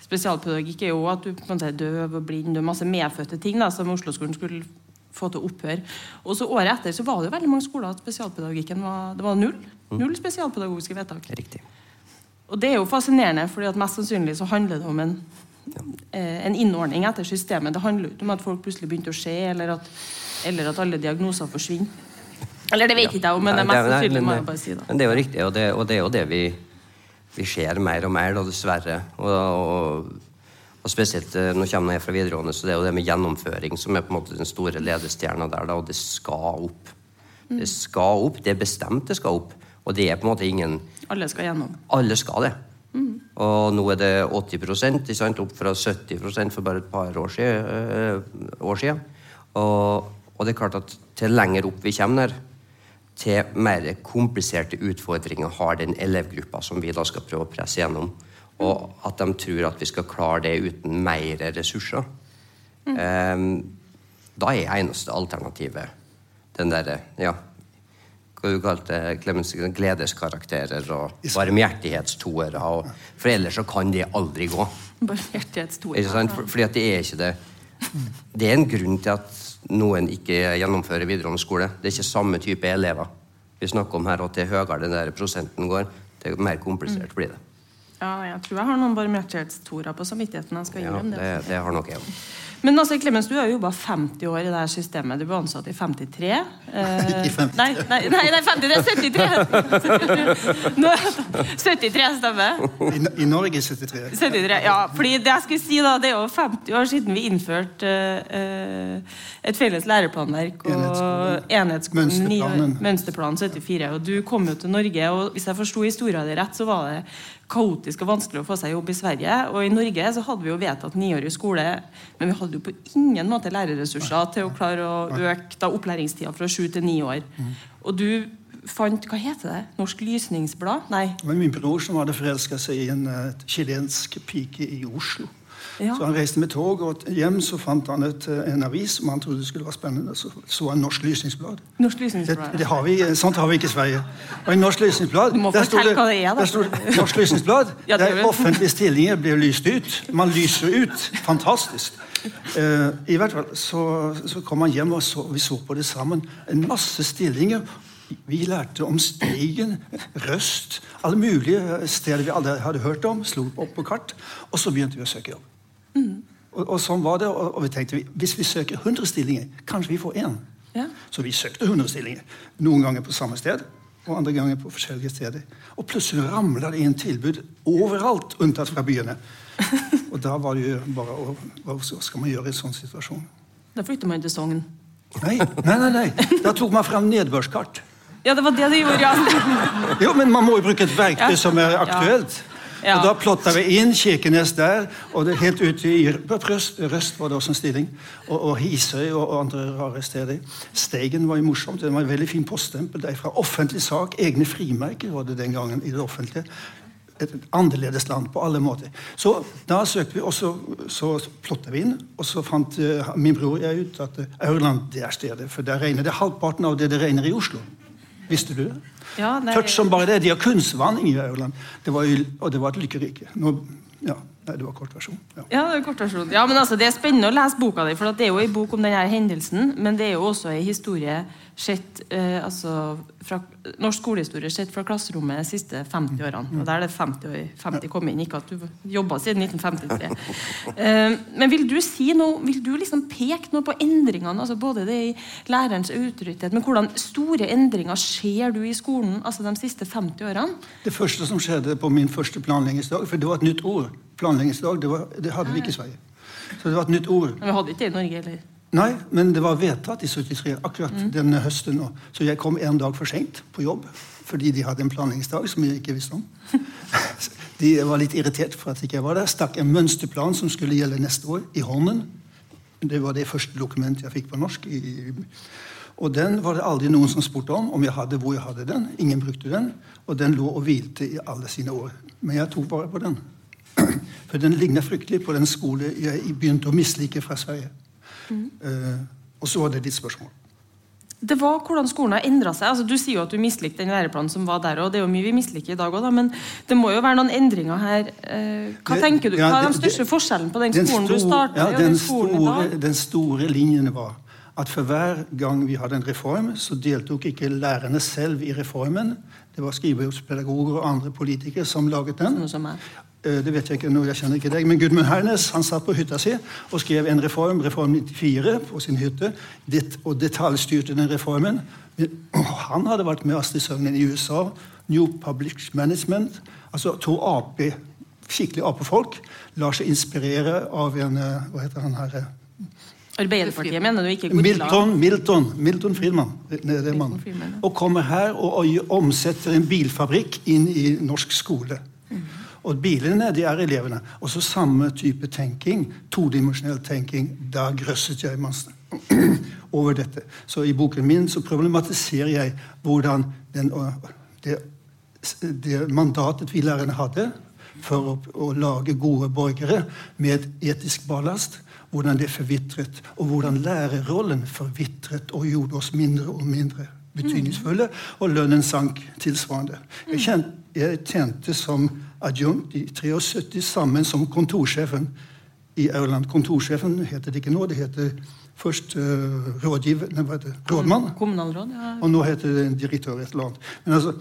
spesialpedagogikk er jo at du på en måte er døv og blind og masse medfødte ting da, som Oslo-skolen skulle få til opphør. Og så Året etter så var det jo veldig mange skoler at spesialpedagogikken var, det var null. Null spesialpedagogiske vedtak. Riktig. Og det er jo fascinerende, fordi at mest sannsynlig så handler det om en, eh, en innordning etter systemet. Det handler ikke om at folk plutselig begynte å se, eller at, eller at alle diagnoser forsvinner. Eller det vet ikke jeg om, men det er mest sannsynlig, men må jeg bare si. da. Men det er jo riktig, og det, og det er jo det vi, vi ser mer og mer, da, dessverre. Og, og, og spesielt eh, nå kommer jeg fra videregående, så det er jo det med gjennomføring som er på en måte den store ledestjerna der, da, og det skal opp. Det skal opp, det er bestemt det skal opp. Og det er på en måte ingen Alle skal gjennom. Alle skal det. Og nå er det 80 ikke sant? opp fra 70% for bare et par år siden. øh, år siden. Og, og det er klart at til lenger opp vi kommer der, til mer kompliserte utfordringer har den elevgruppa som vi da skal prøve å presse gjennom. Og at de tror at vi skal klare det uten mer ressurser. Ehm, da er eneste alternativet den derre ja, hva du kalte Clemens, gledeskarakterer og varmhjertighetstoere. Og, for ellers så kan det aldri gå. Barmhjertighetstore. Ikke? For, fordi at det er ikke det. Det er en grunn til at noen ikke gjennomfører videregående skole. Det er ikke samme type elever vi snakker om her, og til høyere den der prosenten går, til mer komplisert blir det. Ja, jeg tror jeg har noen barmhjertighetstorer på samvittigheten. Jeg skal Ja, innrømme det, det. det har nok jeg òg. Men altså, Clemens, du har jo jobba 50 år i det her systemet. Du ble ansatt i 53. <laughs> Eh, Ikke 53. Nei, nei, nei, nei 50, det er 73! Nå, 73 stemmer. I, I Norge 73. 73, ja, fordi det jeg skulle si da, det er jo 50 år siden vi innførte eh, et felles læreplanverk og Enhetsskolen. Mønsterplanen. Mønsterplanen. Mønsterplan 74. Og du kom jo til Norge, og hvis jeg forsto historien din rett, så var det kaotisk og vanskelig å få seg jobb i Sverige. Og i Norge så hadde vi jo vedtatt niårig skole, men vi hadde jo på ingen måte lærerressurser til å klare å øke da opplæringstida fra sju til ni år. Og du fant Hva heter det? Norsk Lysningsblad? Nei. Var min bror som hadde forelska seg i en uh, chilensk pike i Oslo. Ja. Så han reiste med tog, og hjem så fant han et, eh, en avis som han trodde skulle være spennende. Så så han Norsk Lysningsblad. Norsk Lysningsblad. det har vi, sånt har vi ikke i Sverige. Og i Norsk Lysningsblad der sto det er. Der stod det Norsk Lysningsblad. <laughs> Ja, det er der offentlige stillinger blir lyst ut. Man lyser ut. Fantastisk. Eh, I hvert fall så, så kom han hjem, og så, vi så på det sammen. En masse stillinger. Vi lærte om Stigen, Røst, alle mulige steder vi aldri hadde hørt om. Slo opp på kart. Og så begynte vi å søke jobb. Og, og sånn var det, og, og vi tenkte hvis vi søker 100 stillinger, kanskje vi får én. Ja. Så vi søkte 100 stillinger. Noen ganger på samme sted, og andre ganger på forskjellige steder. Og plutselig ramla det inn tilbud overalt, unntatt fra byene. <laughs> Og da var det jo bare å, Hva skal man gjøre i en sånn situasjon? Da flytter man til Sogn. Nei, nei, nei. nei. Da tok man fram nedbørskart. Ja, det var det de gjorde, ja. <laughs> Jo, men man må jo bruke et verktøy Ja. som er aktuelt. Ja. Og Da plotta vi inn Kirkenes der, og det helt ute i Røst, Røst var det også en stilling. Og, og Hisøy og, og andre rare steder. Steigen var jo morsomt. Det var en veldig fin poststempel derfra. Offentlig sak, egne frimerker var det den gangen i det offentlige. Et annerledes land på alle måter. Så da søkte vi, og så, så plotta vi inn. Og så fant uh, min bror og jeg ut at Aurland det er stedet. For der regner det halvparten av det det regner i Oslo. Visste du det? Ja, nei, Tørt som bare det. De har kunstvann i Aurland. Det var, og det var et lykkerike. Nå, ja, nei, det var kort versjon. Ja. Ja, det var kort versjon. Ja, men altså, Det er spennende å lese boka di, for det er jo en bok om denne hendelsen, men det er jo også en historie sett, eh, altså, fra, norsk skolehistorie sett fra klasserommet de siste 50 årene. Og der er det 50 år 50 kom inn, ikke at du jobba siden 1953. <laughs> Eh, men vil du si noe, vil du liksom peke noe på endringene, altså både det i lærerens autoritet, men hvordan store endringer skjer du i skolen altså de siste 50 årene? Det første som skjedde på min første planleggingsdag, for det var et nytt ord Planleggingsdag, det, var, det hadde vi ikke i Sverige. Så det var et nytt ord. Men vi hadde ikke det i Norge heller. Nei, men det var vedtatt i 73, akkurat denne høsten. nå. Så jeg kom en dag for seint på jobb fordi de hadde en planleggingsdag som jeg ikke visste om. <laughs> De var litt irritert for at ikke jeg var der. Stakk en mønsterplan som skulle gjelde neste år, i hånden. Det var det første dokumentet jeg fikk på norsk. Og den var det aldri noen som spurte om, om jeg hadde hvor jeg hadde den. Ingen brukte den. Og den lå og hvilte i alle sine år. Men jeg tok vare på den. <clears throat> For den ligner fryktelig på den skole jeg begynte å mislike fra Sverige. Eh, og så var det ditt spørsmål. Det var hvordan skolen har endra seg. Altså, du sier jo at du mislikte den læreplanen som var der, og det er jo mye vi misliker i dag òg, men det må jo være noen endringer her. Eh, Hva tenker du? Hva er den største forskjellen på den Den skolen du store- starta ja, i, og den den skolen i store, dag? den store linjen var at for hver gang vi hadde en reform, så deltok ikke lærerne selv i reformen. Det var skrivebordspedagoger og andre politikere som laget den. Som Det vet jeg ikke nå, jeg kjenner ikke deg, men Gudmund Hernes han satt på hytta si og skrev en reform, Reform 94, på sin hytte, det, og detaljstyrte den reformen. Men, og han hadde vært med Astrid Søgnen i USA, New Public Management, altså to AP, skikkelig AP-folk, lar seg inspirere av en eh, Hva heter han her? eh, Arbeiderpartiet mener du ikke? Milton, Milton, Milton Friedman. Det er det mannen. Friedman, ja. Og kommer her og omsetter en bilfabrikk inn i norsk skole. Og bilene, de er elevene. Og så samme type tenking, todimensjonell tenking. Da grøsset jeg masse <clears throat> over dette. Så i boken min så problematiserer jeg hvordan den, det, det mandatet vi lærerne hadde for å, å lage gode borgere med et etisk ballast, hvordan det forvitret, og hvordan lærerrollen forvitret og gjorde oss mindre og mindre betydningsfulle, og lønnen sank tilsvarende. Jeg, kjent, jeg tjente som adjunkt i 73 sammen som kontorsjefen i Aurland. Kontorsjefen heter det ikke nå, det heter først uh, rådgiver, nei, hva heter det? rådmann. Kommunalråd, ja. Og nå heter det direktør et eller annet. Men altså,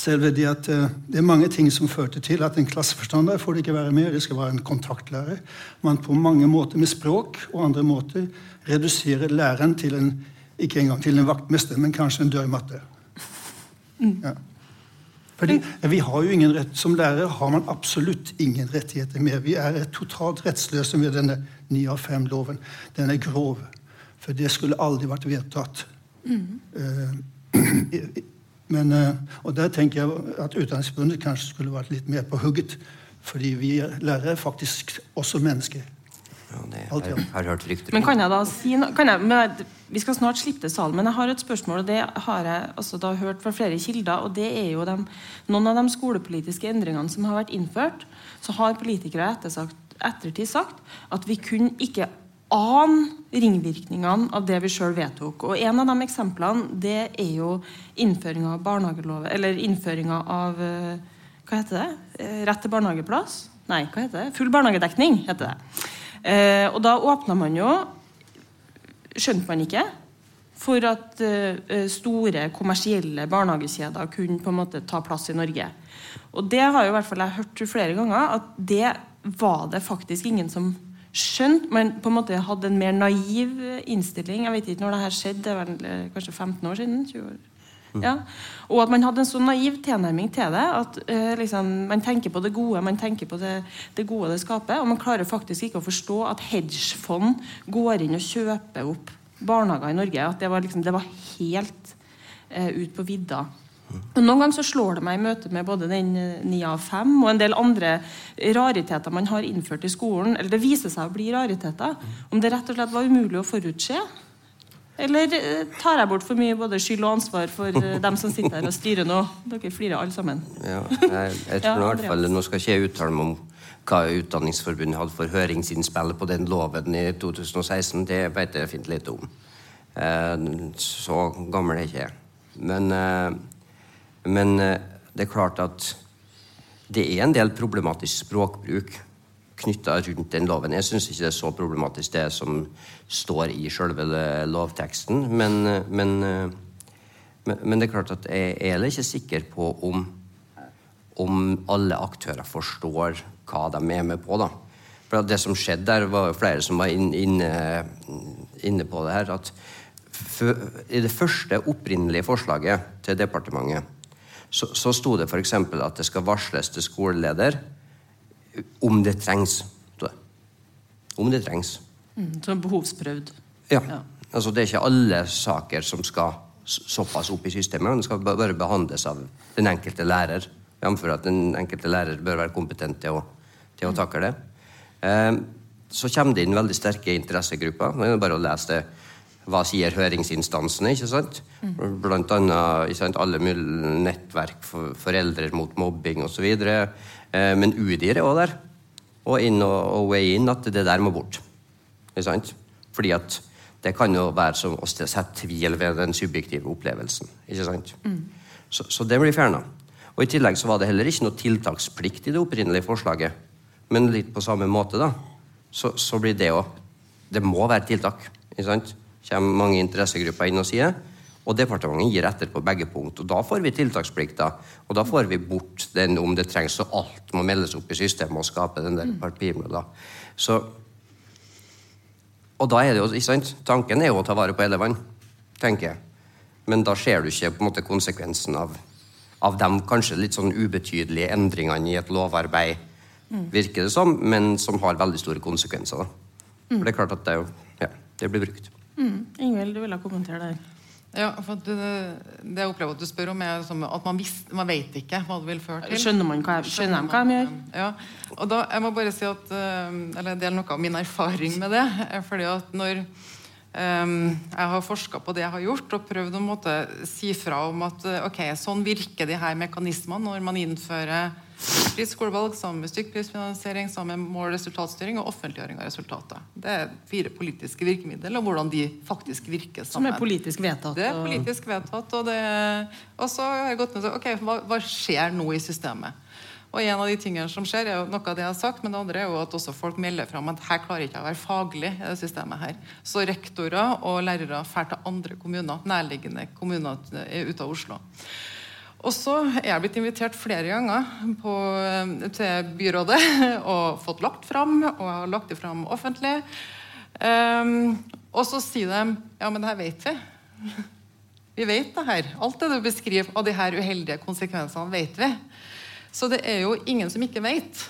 selve det at uh, det er mange ting som førte til at en klasseforstander får det ikke være med. Det skal være en kontaktlærer. Man på mange måter med språk og andre måter reduserer læreren til en ikke engang til en vaktmester, men kanskje en dørmatte. Ja. Fordi vi har jo ingen rett, Som lærer har man absolutt ingen rettigheter mer. Vi er totalt rettsløse med denne 9 av 5-loven. Den er grov. For det skulle aldri vært vedtatt. Mm. <clears throat> Men, eh, og der tenker jeg at Utdanningsforbundet kanskje skulle vært litt mer på hugget. Fordi vi lærere er faktisk også mennesker. Ja, det har, har hørt rykter Men kan jeg da si noe jeg, Vi skal snart slippe til salen, men jeg har et spørsmål. og Det har jeg altså da hørt fra flere kilder. og det er jo de, Noen av de skolepolitiske endringene som har vært innført, så har politikere ettersagt, ettertid sagt at vi kunne ikke ane ringvirkningene av det vi sjøl vedtok. Og En av de eksemplene det er jo innføringa av barnehagelov, eller innføringa av eh, Hva heter det? Eh, rett til barnehageplass? Nei, hva heter det? Full barnehagedekning, heter det. Eh, og da åpna man jo Skjønte man ikke for at uh, store kommersielle barnehagekjeder kunne på en måte ta plass i Norge. Og det har jo hvert fall jeg hørt flere ganger, at det var det faktisk ingen som skjønte. men på en måte hadde en mer naiv innstilling. Jeg vet ikke når det her skjedde, det er vel eh, kanskje 15 år siden? 20 år. Ja. Og at man hadde en så naiv tilnærming til det. At uh, liksom, man tenker på det gode, man tenker på det, det, gode det skaper. Og man klarer faktisk ikke å forstå at hedgefond går inn og kjøper opp barnehager i Norge. At det var, liksom, det var helt uh, ut på vidda. Og Noen ganger så slår det meg i møte med både den 9 eh, av 5 og en del andre rariteter man har innført i skolen, eller det viser seg å bli rariteter, om det rett og slett var umulig å forutse. Eller eh, tar jeg bort for mye både skyld og ansvar for eh, dem som sitter her og styrer nå? Dere flirer alle sammen. Ja, jeg, jeg tror ja, i hvert fall, Nå skal ikke jeg uttale meg om hva Utdanningsforbundet hadde for høringsinnspill på den loven i 2016. Det vet jeg fint lite om. Så gammel er ikke jeg. Men men eh, det er klart at det er en del problematisk språkbruk knytta rundt den loven. Jeg syns ikke det er så problematisk, det som står i sjølve lovteksten. Men, men, men, det er klart at jeg er ikke sikker på om, om alle aktører forstår hva de er med på. da. For Det som skjedde der, var flere som var inne, inne på det her. at I det første opprinnelige forslaget til departementet så, så sto det f.eks. at det skal varsles til skoleleder om det trengs. Om det trengs. Mm, så behovsprøvd. Ja. ja. Altså, det er ikke alle saker som skal såpass opp i systemet. Den skal bare behandles av den enkelte lærer. Jf. at den enkelte lærer bør være kompetent til å, til å takle det. Eh, så kommer det inn veldig sterke interessegrupper. Det er bare å lese det hva sier høringsinstansene? ikke sant? Mm. Blant annet sant, alle mulige nettverk for foreldre mot mobbing osv. Eh, men UDIR er òg der. Og inn og, weigh in at det der må bort. Ikke sant? Fordi at det kan jo være som å sette tvil ved den subjektive opplevelsen. ikke sant? Mm. Så, så, det blir fjerna. Og I tillegg så var det heller ikke noe tiltaksplikt i det opprinnelige forslaget. Men litt på samme måte, da, så, så blir det òg Det må være tiltak. ikke sant? kommer mange interessegrupper inn og sier. Og departementet gir etter på begge punkt. Og da får vi tiltaksplikta. Og da får vi bort den om det trengs, så alt må meldes opp i systemet og skape den der papirmølla. Så Og da er det jo, ikke sant? Tanken er jo å ta vare på elevene, tenker jeg. Men da ser du ikke på en måte konsekvensen av, av de kanskje litt sånn ubetydelige endringene i et lovarbeid, virker det som, men som har veldig store konsekvenser. da. For det er klart at det, jo, ja, det blir brukt. Mm. Ingvild, du ville kommentere der. Ja, for det, det, jeg opplever at du spør om, er at man, visst, man vet ikke hva det vil føre til. Skjønner man hva, skjønner hva de gjør? Ja, og da, jeg må bare si at, eh, eller del noe av min erfaring med det. fordi at når um, jeg har forska på det jeg har gjort, og prøvd å måte, si fra om at eh, ok, sånn virker de her mekanismene når man innfører Fritt skolevalg sammen med stykkprisfinansiering, sammen med mål- og resultatstyring og offentliggjøring av resultatet. Det er fire politiske virkemidler, og hvordan de faktisk virker sammen. Som er politisk vedtatt? Det er politisk vedtatt. Og, det, og så har jeg gått ned og ok, hva, hva skjer nå i systemet? Og en av de tingene som skjer, er jo noe av det jeg har sagt, men det andre er jo at også folk melder fram at her klarer ikke jeg å være faglig i det systemet her. Så rektorer og lærere drar til andre kommuner, nærliggende kommuner ute av Oslo. Og så er jeg blitt invitert flere ganger på, til byrådet <laughs> og fått lagt fram, og jeg har lagt det fram offentlig. Um, og så sier de ja, men det her vet vi. <laughs> Vi vet det her. Alt det du beskriver av de her uheldige konsekvensene, vet vi. Så det er jo ingen som ikke vet.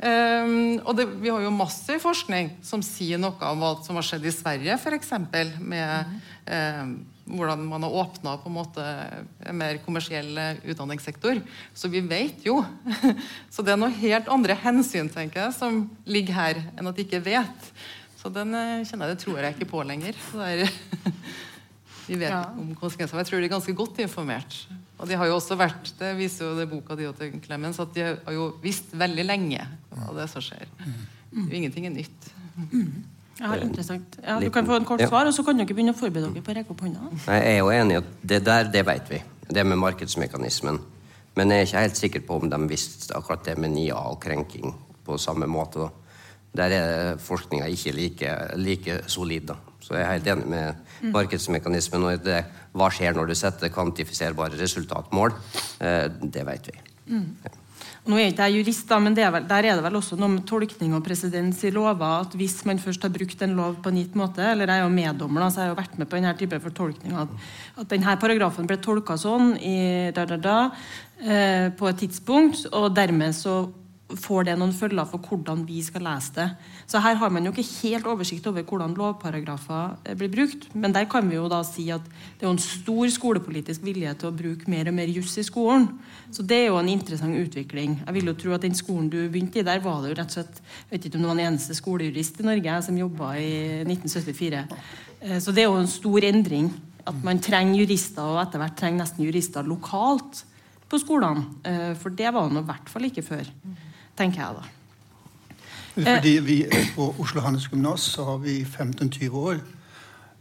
um, <laughs> og det, vi har jo massiv forskning som sier noe om hva som har skjedd i Sverige, f.eks. med um, hvordan man har åpna en en mer kommersiell eh, utdanningssektor. Så vi vet jo. <laughs> Så det er noe helt andre hensyn tenker jeg, som ligger her, enn at de ikke vet. Så den eh, kjenner jeg, det tror jeg ikke på lenger. Er, <laughs> vi vet ja. om konsekvenser. Jeg tror de er ganske godt informert. Og de har jo også vært, Det viser jo det boka di til Clemens, at de har jo visst veldig lenge hva det er som skjer. Mm. Ingenting er nytt. Mm. Ja, interessant. Ja, du kan få en kort svar, og så kan dere begynne å forberede dere på å rekke opp hånda. Jeg er jo enig i at det der, det vet vi. Det med markedsmekanismen. Men jeg er ikke helt sikker på om de visste akkurat det med NIA og krenking på samme måte. Da. Der er forskninga ikke like, like solid. Da. Så jeg er helt enig med mm. markedsmekanismen. Og det, hva skjer når du setter kvantifiserbare resultatmål? Eh, det vet vi. Mm. Ja. Nå er ikke jeg jurist, da, men vel, der er det vel også noe med tolkning og presedens i lover. at Hvis man først har brukt en lov på en gitt måte, eller jeg er jo meddommer, så jeg har jo vært med på denne type fortolkning, at, at denne paragrafen ble tolka sånn i da, da, da, eh, på et tidspunkt, og dermed så får det noen følger for hvordan vi skal lese det. Så her har man jo ikke helt oversikt over hvordan lovparagrafer eh, blir brukt. Men der kan vi jo da si at det er en stor skolepolitisk vilje til å bruke mer og mer juss i skolen. Så det er jo en interessant utvikling. Jeg vil jo tro at den skolen du begynte i, der var det jo rett og slett Jeg vet ikke om det var den eneste skolejurist i Norge som jobba i 1974. Eh, så det er jo en stor endring. At man trenger jurister, og etter hvert trenger nesten jurister lokalt på skolene. Eh, for det var det i hvert fall ikke før tenker jeg da. Fordi vi På Oslo Handelsgymnas har vi i 15-20 år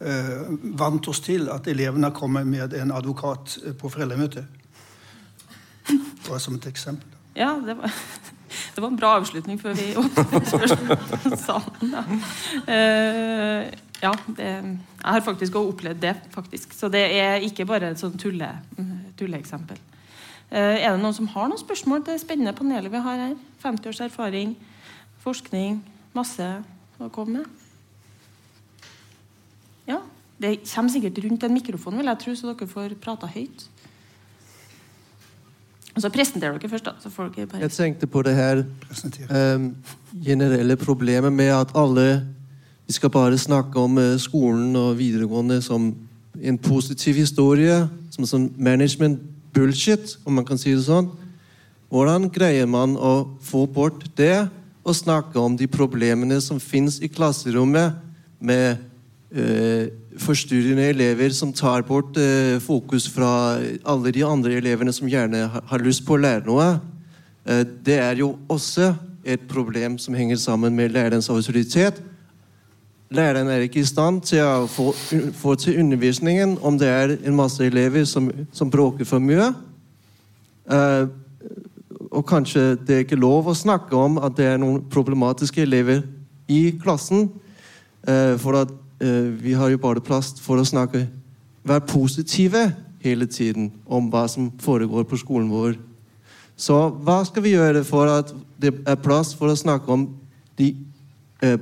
eh, vant oss til at elevene kommer med en advokat eh, på foreldremøte. Bare som et eksempel. Ja, det var, <laughs> det var en bra avslutning før vi åpnet spørsmålssalen. <laughs> Ja, uh, ja det, jeg har faktisk også opplevd det. faktisk. Så det er ikke bare et sånn tulle, tulleeksempel. Uh, er det noen som har noen spørsmål til det spennende panelet vi har her? 50 års erfaring, forskning, masse å komme med. Ja, det kommer sikkert rundt en mikrofon, vil jeg tro, så dere får prata høyt. Og så presenterer dere først, da. Så får dere bare... Jeg tenkte på det her um, generelle problemet med at alle Vi skal bare snakke om uh, skolen og videregående som en positiv historie. Som en sånn management bullshit, om man kan si det sånn. Hvordan greier man å få bort det og snakke om de problemene som fins i klasserommet, med eh, forstyrrende elever som tar bort eh, fokus fra alle de andre elevene som gjerne har, lyst på å lære noe? Eh, det er jo også et problem som henger sammen med lærerens autoritet. Læreren er ikke i stand til å få, få til undervisningen om det er en masse elever som, som bråker for mye. Uh, og kanskje det er ikke lov å snakke om at det er noen problematiske elever i klassen. Uh, for at uh, vi har jo bare plass for å snakke Være positive hele tiden om hva som foregår på skolen vår. Så hva skal vi gjøre for at det er plass for å snakke om de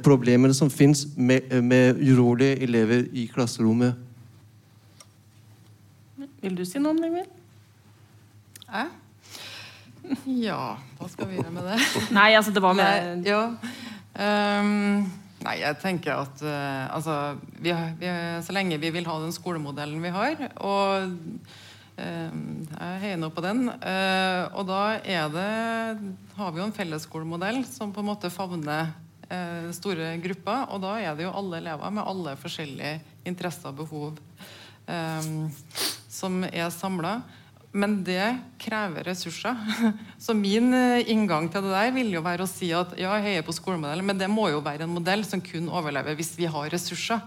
problemene som fins med, med urolige elever i klasserommet? Vil du si noe om det, Emil? Jeg? Ja, hva skal vi gjøre med det? <laughs> Nei, altså det var med ja. Um, nei, jeg tenker at uh, altså, vi, vi, Så lenge vi vil ha den skolemodellen vi har, og uh, jeg heier nå på den, uh, og da er det har vi jo en fellesskolemodell som på en måte favner eh, store grupper, og da er det jo alle elever med alle forskjellige interesser og behov um, som er samla. Men det krever ressurser. <laughs> Så min eh, inngang til det der vil jo være å si at ja, jeg heier på skolemodellen, men det må jo være en modell som kun overlever hvis vi har ressurser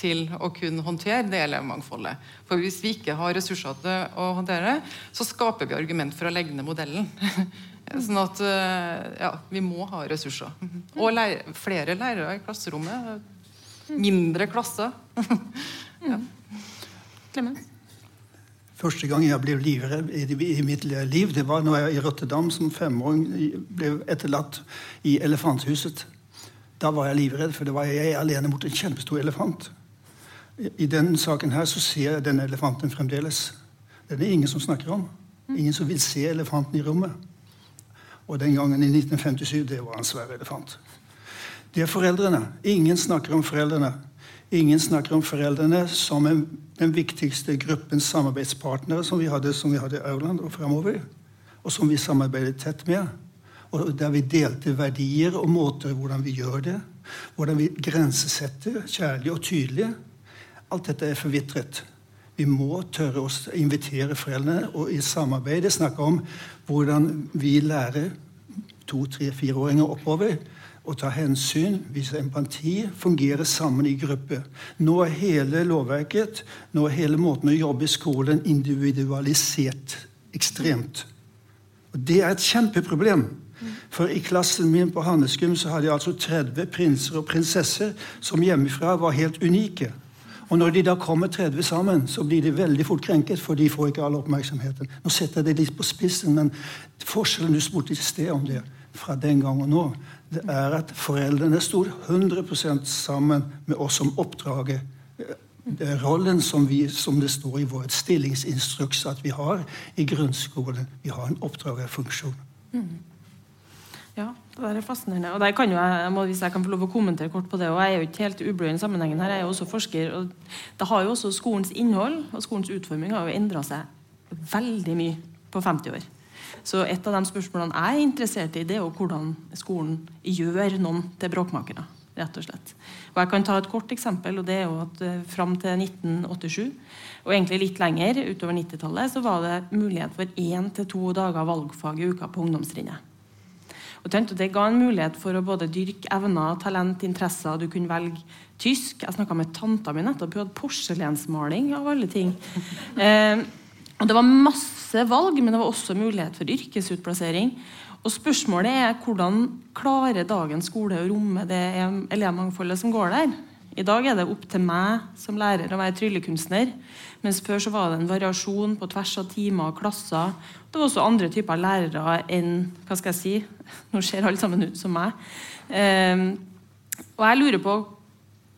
til å kunne håndtere det elevmangfoldet. For hvis vi ikke har ressurser til å håndtere det, så skaper vi argument for å legge ned modellen. <laughs> Sånn at eh, ja, vi må ha ressurser. Og leir, flere lærere i klasserommet. Mindre klasser. <laughs> ja. Clemens? Første gang jeg ble livredd i mitt liv, det var når jeg i Rotterdam som femåring ble etterlatt i elefanthuset. Da var jeg livredd, for det var jeg alene mot en kjempestor elefant. I denne saken her så ser jeg denne elefanten fremdeles. Den er det ingen som snakker om. Ingen som vil se elefanten i rommet. Og den gangen i 1957, det var en svær elefant. Det er foreldrene. Ingen snakker om foreldrene. Ingen snakker om foreldrene som en, den viktigste gruppens samarbeidspartnere som vi hadde, som vi hadde i Aurland og fremover, og som vi samarbeidet tett med. Og der vi delte verdier og måter hvordan vi gjør det. Hvordan vi grensesetter kjærlig og tydelig. Alt dette er forvitret. Vi må tørre å invitere foreldrene og i samarbeid snakke om hvordan vi lærer to, tre, fireåringer oppover å ta hensyn, vise empati, fungere sammen i gruppe. Nå er hele lovverket, nå er hele måten å jobbe i skolen individualisert ekstremt. Og Det er et kjempeproblem. For i klassen min på Handelsgym så hadde jeg altså 30 prinser og prinsesser som hjemmefra var helt unike. Og når de da kommer 30 sammen, så blir de veldig fort krenket, for de får ikke all oppmerksomheten. Nå setter jeg det litt på spissen, men forskjellen du spurte i sted om det, fra den gang og nå, det er at foreldrene sto 100% sammen med oss som oppdraget. Rollen som, vi, som det står i vår stillingsinstruks at vi har i grunnskolen. Vi har en oppdragerfunksjon. Mm. Ja, er fascinerende. Og der kan jo jeg, må, Hvis jeg kan få lov å kommentere kort på det, og Jeg er jo ikke helt ublu i sammenhengen her, jeg er jo også forsker. og det har jo også Skolens innhold og skolens utforming har jo endra seg veldig mye på 50 år. Så et av de spørsmålene jeg er interessert i, det er jo hvordan skolen gjør noen til bråkmakere. rett og slett. Og Jeg kan ta et kort eksempel. og det er jo at uh, Fram til 1987, og egentlig litt lenger, utover 90-tallet, så var det mulighet for én til to dager valgfag i uka på ungdomstrinnet. Og tenkte, Det ga en mulighet for å både dyrke evner, talent, interesser. Du kunne velge tysk. Jeg snakka med tanta mi nettopp. Hun hadde porselensmaling, av alle ting. <laughs> Eh, og Det var masse valg, men det var også mulighet for yrkesutplassering. Og Spørsmålet er hvordan klarer dagens skole å romme det elevmangfoldet som går der? I dag er det opp til meg som lærer å være tryllekunstner. Mens før så var det en variasjon på tvers av timer og klasser. Det var også andre typer lærere enn hva skal jeg si, <laughs> Nå ser alle sammen ut som meg. Um, og jeg lurer på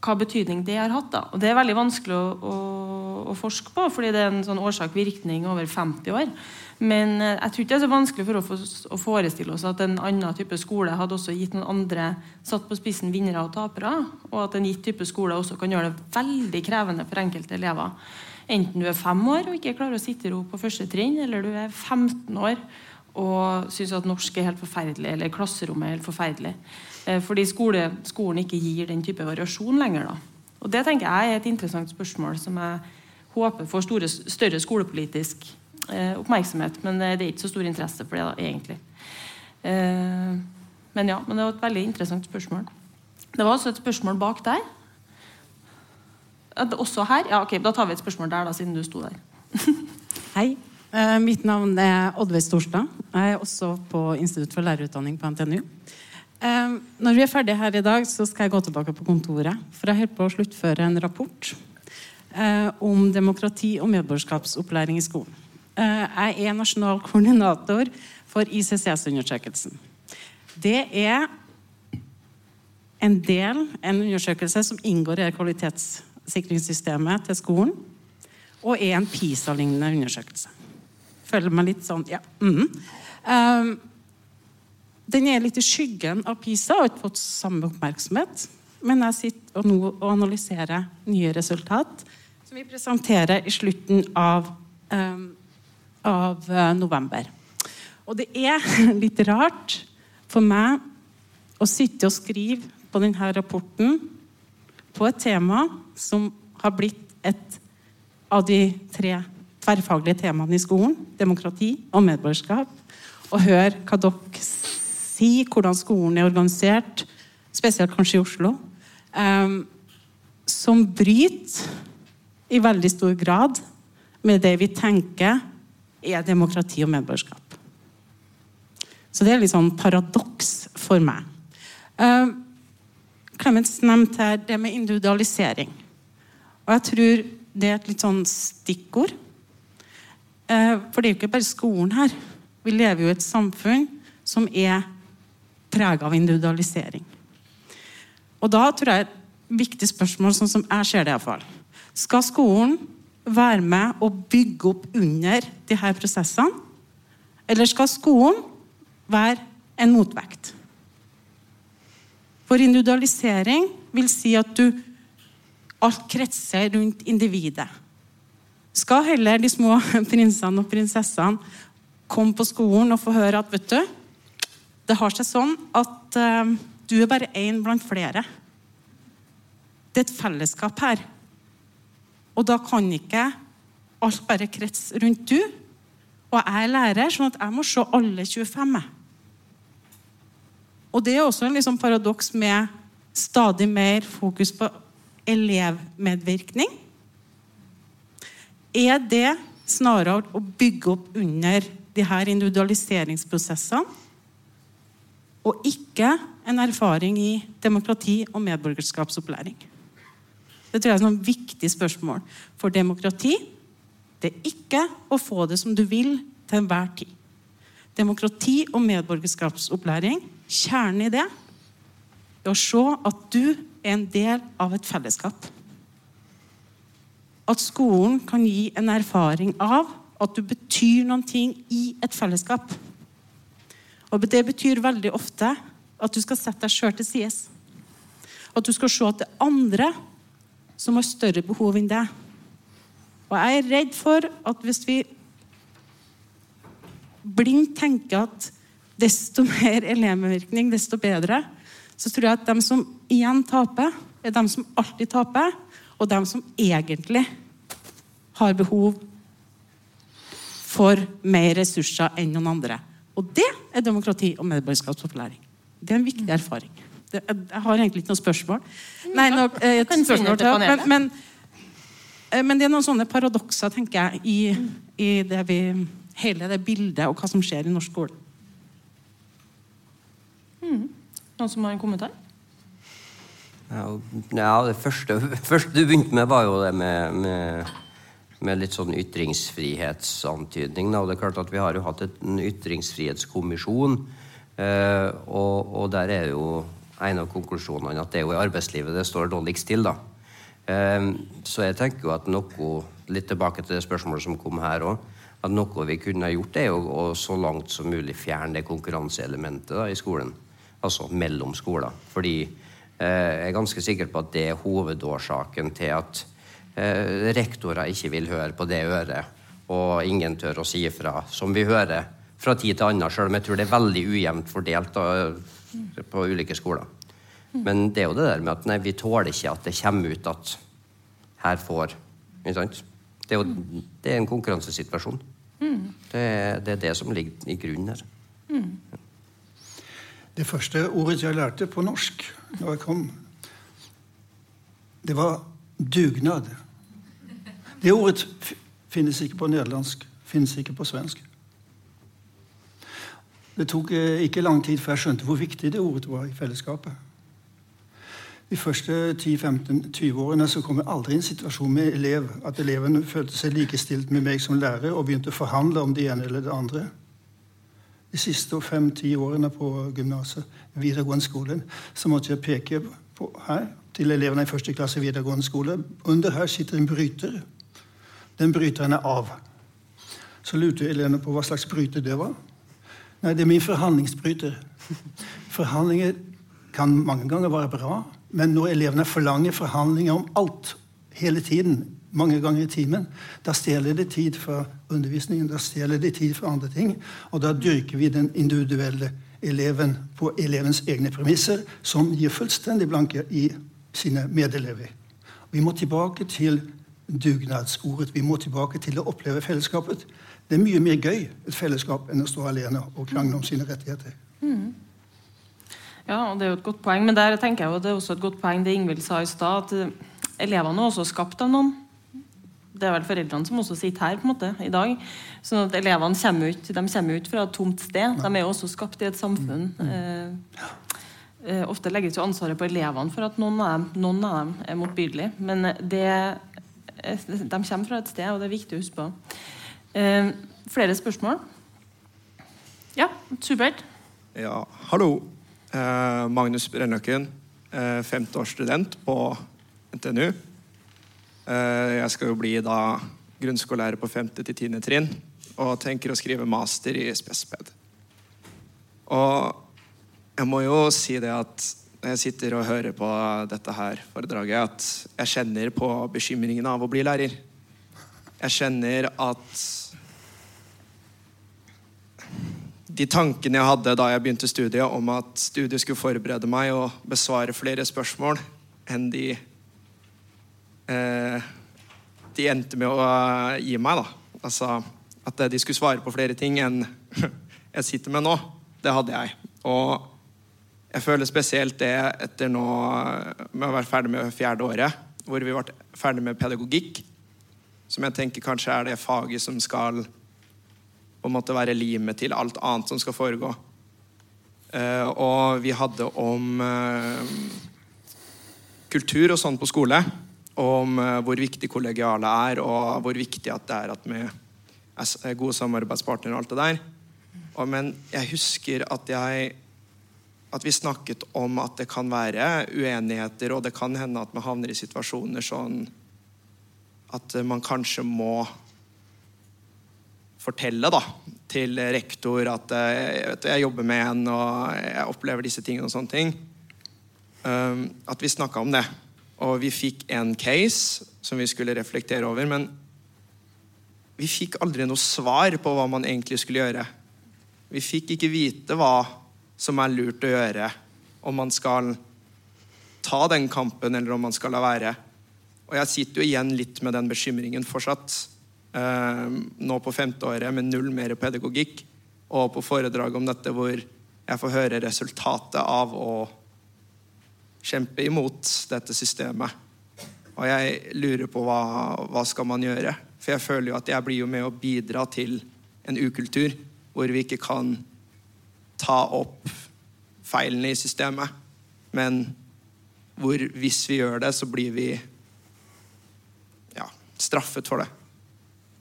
hva betydning det har hatt. da. Og Det er veldig vanskelig å, å, å forske på, fordi det er en sånn årsak-virkning over 50 år. Men eh, jeg tror ikke det er så vanskelig for å forestille oss at en annen type skole hadde også gitt noen andre satt på spissen vinnere og tapere, og at en gitt type skole også kan gjøre det veldig krevende for enkelte elever. Enten du er fem år og ikke klarer å sitte i ro på første trinn, eller du er 15 år og syns at norsk er helt forferdelig, eller klasserommet er helt forferdelig. Eh, fordi skole, skolen ikke gir den type variasjon lenger. Da. Og Det tenker jeg er et interessant spørsmål som jeg håper får store, større skolepolitisk eh, oppmerksomhet. Men det er ikke så stor interesse for det, da, egentlig. Eh, men ja, men det var et veldig interessant spørsmål. Det var også et spørsmål bak der. Også her? Ja, ok, Da tar vi et spørsmål der, da, siden du sto der. <laughs> Hei. Uh, mitt navn er Oddveig Storstad. Jeg er også på Institutt for lærerutdanning på NTNU. Uh, når vi er ferdige her i dag, så skal jeg gå tilbake på kontoret. For jeg holder på å sluttføre en rapport uh, om demokrati og medborgerskapsopplæring i skolen. jeg er nasjonal koordinator for ICCS-undersøkelsen. Det er en del, en undersøkelse som inngår i kvalitetssikringssystemet til skolen, og en PISA-lignende undersøkelse føler meg litt sånn Ja. Mm. Um, den er litt i skyggen av PISA og har ikke fått samme oppmerksomhet. Men jeg sitter nå og analyserer nye resultat som vi presenterer i slutten av, um, av uh, november. Og det er <laughs> litt rart for meg å sitte og skrive på denne rapporten på et tema som har blitt et av de tre tverrfaglige temaene i skolen, demokrati og medborgerskap, og hør hva dere sier, hvordan skolen er organisert, spesielt kanskje i Oslo, um, som bryter i veldig stor grad med det vi tenker er demokrati og medborgerskap. Så det er litt sånn paradoks for meg. Um, Clemens nevnte her det med individualisering. Og jeg tror det er et litt sånn stikkord Eh, for det er jo ikke bare skolen her. Vi lever jo i et samfunn som er prega av individualisering. Og da tror jeg et viktig spørsmål, sånn som jeg ser det iallfall Skal skolen være med og bygge opp under de her prosessene? Eller skal skolen være en motvekt? For individualisering vil si at du alt kretser rundt individet. Skal heller de små <laughs> prinsene og prinsessene komme på skolen og få høre at vet du, det har seg sånn at uh, du er bare én blant flere. Det er et fellesskap her. Og da kan ikke alt bare kretse rundt du. Og jeg er lærer, sånn at jeg må se alle 25. Og det er også en liksom paradoks med stadig mer fokus på elevmedvirkning. Er det snarere å bygge opp under de her individualiseringsprosessene, og ikke en erfaring i demokrati og medborgerskapsopplæring? Det tror jeg er et viktig spørsmål. For demokrati det er ikke å få det som du vil til enhver tid. Demokrati og medborgerskapsopplæring, kjernen i det, er å se at du er en del av et fellesskap. At skolen kan gi en erfaring av at du betyr noen ting i et fellesskap. Og Det betyr veldig ofte at du skal sette deg sjøl til side. At du skal se at det er andre som har større behov enn deg. Og jeg er redd for at hvis vi blindt tenker at desto mer elevmedvirkning, desto bedre, så tror jeg at de som igjen taper, er de som alltid taper, og de som egentlig har behov for mer ressurser enn noen andre. Og det er demokrati og medborgerskapsopplæring. Det er en viktig erfaring. Det, jeg har egentlig ikke noe spørsmål. Nei, no, et spørsmål til, men, men, eh, men, det er noen sånne paradokser, tenker jeg, i, i det vi, hele det bildet og hva som skjer i norsk skole. Mm. Noen som har en kommentar? Ja, det første, <laughs> første, du begynte med, var jo det med, med, med litt sånn ytringsfrihetsantydning. Og det er klart at Vi har jo hatt en ytringsfrihetskommisjon, eh, og, og, der er jo en av konklusjonene at det er jo i arbeidslivet det står dårligst til. da. Eh, så jeg tenker jo at noe, litt tilbake til det spørsmålet som kom her òg, at noe vi kunne ha gjort, er å så langt som mulig fjerne det konkurranseelementet da, i skolen altså mellom skoler. Fordi eh, jeg er ganske sikker på at det er hovedårsaken til at eh, rektorer ikke vil høre på det øret, og ingen tør å si ifra, som vi hører fra tid til annen, sjøl om jeg tror det er veldig ujevnt fordelt da, på ulike skoler. Men det er jo det der med at nei, vi tåler ikke at det kommer ut at her får ikke sant? Det er jo det er en konkurransesituasjon. Mm. Det, det, er det som ligger i grunnen her. Det første ordet jeg lærte på norsk da jeg kom, det var dugnad. Det ordet finnes ikke på nederlandsk, finnes ikke på svensk. Det tok eh, ikke lang tid før jeg skjønte hvor viktig det ordet var i fellesskapet. De første 10-15-20 årene så kom jeg aldri i en situasjon med elev at elevene følte seg likestilt med meg som lærer og begynte å forhandle om det ene eller det andre de siste fem-ti årene på gymnaset, videregående skole, så måtte jeg peke på her til elevene i første klasse videregående skole. Under her sitter en bryter. Den bryteren er av. Så lurte elevene på hva slags bryter det var. Nei, det er min forhandlingsbryter. Forhandlinger kan mange ganger være bra, men når elevene forlanger forhandlinger om alt hele tiden, mange ganger i timen. Da stjeler det tid fra undervisningen, da stjeler det tid fra andre ting. Og da dyrker vi den individuelle eleven på elevens egne premisser, som gir fullstendig blanke i sine medelever. Vi må tilbake til dugnadsordet. Vi må tilbake til å oppleve fellesskapet. Det er mye mer gøy et fellesskap enn å stå alene og krangle om sine rettigheter. Mm. Ja, og det er jo et godt poeng, men der tenker jeg jo det er også et godt poeng det Ingvild sa i stad, at elevene er også skapt av noen det er vel foreldrene som også sitter her på en måte i dag. sånn at elevene kommer ut, de kommer ut fra et tomt sted. De er jo også skapt i et samfunn. Eh, eh, ofte legges jo ansvaret på elevene for at noen av dem, noen av dem er motbydelige. Men det, eh, de kommer fra et sted, og det er viktig å huske på. Eh, flere spørsmål? Ja, supert. Ja, hallo. Eh, Magnus Brennøkken, eh, femteårsstudent på NTNU. Eh, jeg skal jo bli da grunnskolelærer på 5. til tiende trinn og tenker å skrive master i spesped. Og jeg må jo si det at når jeg sitter og hører på dette her foredraget, at jeg kjenner på bekymringen av å bli lærer. Jeg kjenner at de tankene jeg hadde da jeg begynte studiet, om at studiet skulle forberede meg og besvare flere spørsmål enn de eh, de endte med å gi meg. da. Altså At de skulle svare på flere ting enn <laughs> jeg sitter med nå. Det hadde jeg. Og jeg føler spesielt det etter nå med å være ferdig med fjerde året, hvor vi ble ferdig med pedagogikk, som jeg tenker kanskje er det faget som skal på en måte være limet til alt annet som skal foregå. Uh, og vi hadde om uh, kultur og sånn på skole. Om uh, hvor viktig kollegialet er, og hvor viktig at det er at vi er gode samarbeidspartnere og alt det der. Og, men jeg husker at jeg at vi snakket om at det kan være uenigheter, og det kan hende at vi havner i situasjoner sånn at man kanskje må fortelle da, til rektor at eh, jeg, jobber med en, og jeg opplever disse tingene og sånne ting. Um, at vi snakka om det. Og vi fikk en case som vi skulle reflektere over, men vi fikk aldri noe svar på hva man egentlig skulle gjøre. Vi fikk ikke vite hva som er lurt å gjøre, om man skal ta den kampen, eller om man skal la være. Og jeg sitter jo igjen litt med den bekymringen fortsatt. Eh, nå på femteåret med null mer pedagogikk, og på foredrag om dette hvor jeg får høre resultatet av å kjempe imot dette systemet. Og jeg lurer på hva, hva skal man gjøre? For jeg føler jo at jeg blir jo med å bidra til en ukultur hvor vi ikke kan ta opp feilene i systemet. Men hvor hvis vi gjør det, så blir vi ja, straffet for det.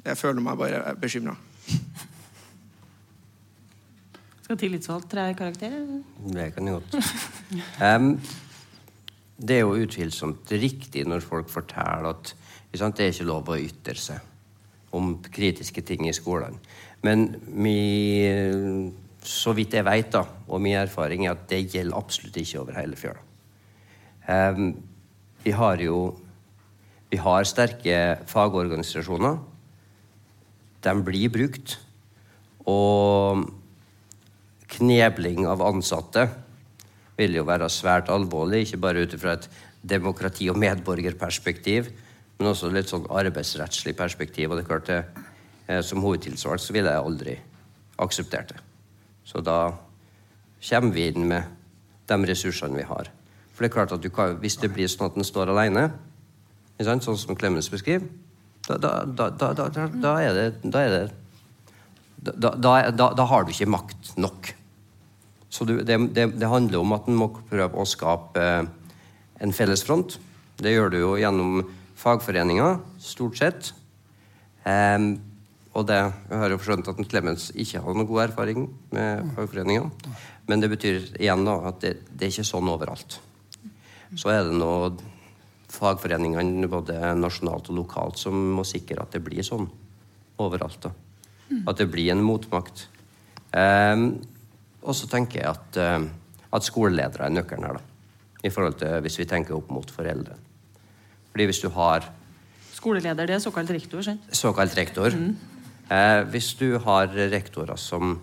Jeg føler meg bare bekymra. Skal tillitsvalgt tre karakterer? Det kan jeg godt. <laughs> Um, det er jo utvilsomt riktig når folk forteller at sant, det er ikke lov å ytre seg om kritiske ting i skolen. Men mi, så vidt jeg vet, da, og min erfaring er at det gjelder absolutt ikke over hele fjøla. Um, vi har jo vi har sterke fagorganisasjoner de blir brukt. Og knebling av ansatte vil jo være svært alvorlig, ikke bare ut fra et demokrati- og medborgerperspektiv, men også litt sånn arbeidsrettslig perspektiv. Og det er klart det, eh, Som hovedtilsvart så ville jeg aldri akseptert det. Så da kommer vi inn med de ressursene vi har. For det er klart at kan, Hvis det blir sånn at en står alene, sånn som Clemens beskriver, da, da, da, da, er det Da er det da, har du ikke makt nok. Så du, det, det, det, handler om at en må prøve å skape eh, en felles front. Det gjør du jo gjennom fagforeninger, stort sett. Um, og det, Jeg har jo skjønt at Clemens ikke har noen god erfaring med fagforeninger. Men det betyr igjen da at det, det er ikke sånn overalt. Så er det nå fagforeningene både nasjonalt og lokalt som må sikre at det blir sånn overalt. da. At det blir en motmakt. Um, og så tenker jeg at, uh, at skoleledere er nøkkelen her, da. I forhold til hvis vi tenker opp mot foreldre. Fordi hvis du har Skoleleder, det er såkalt rektor? sant? Såkalt rektor. Mm. Uh, hvis du har rektorer som,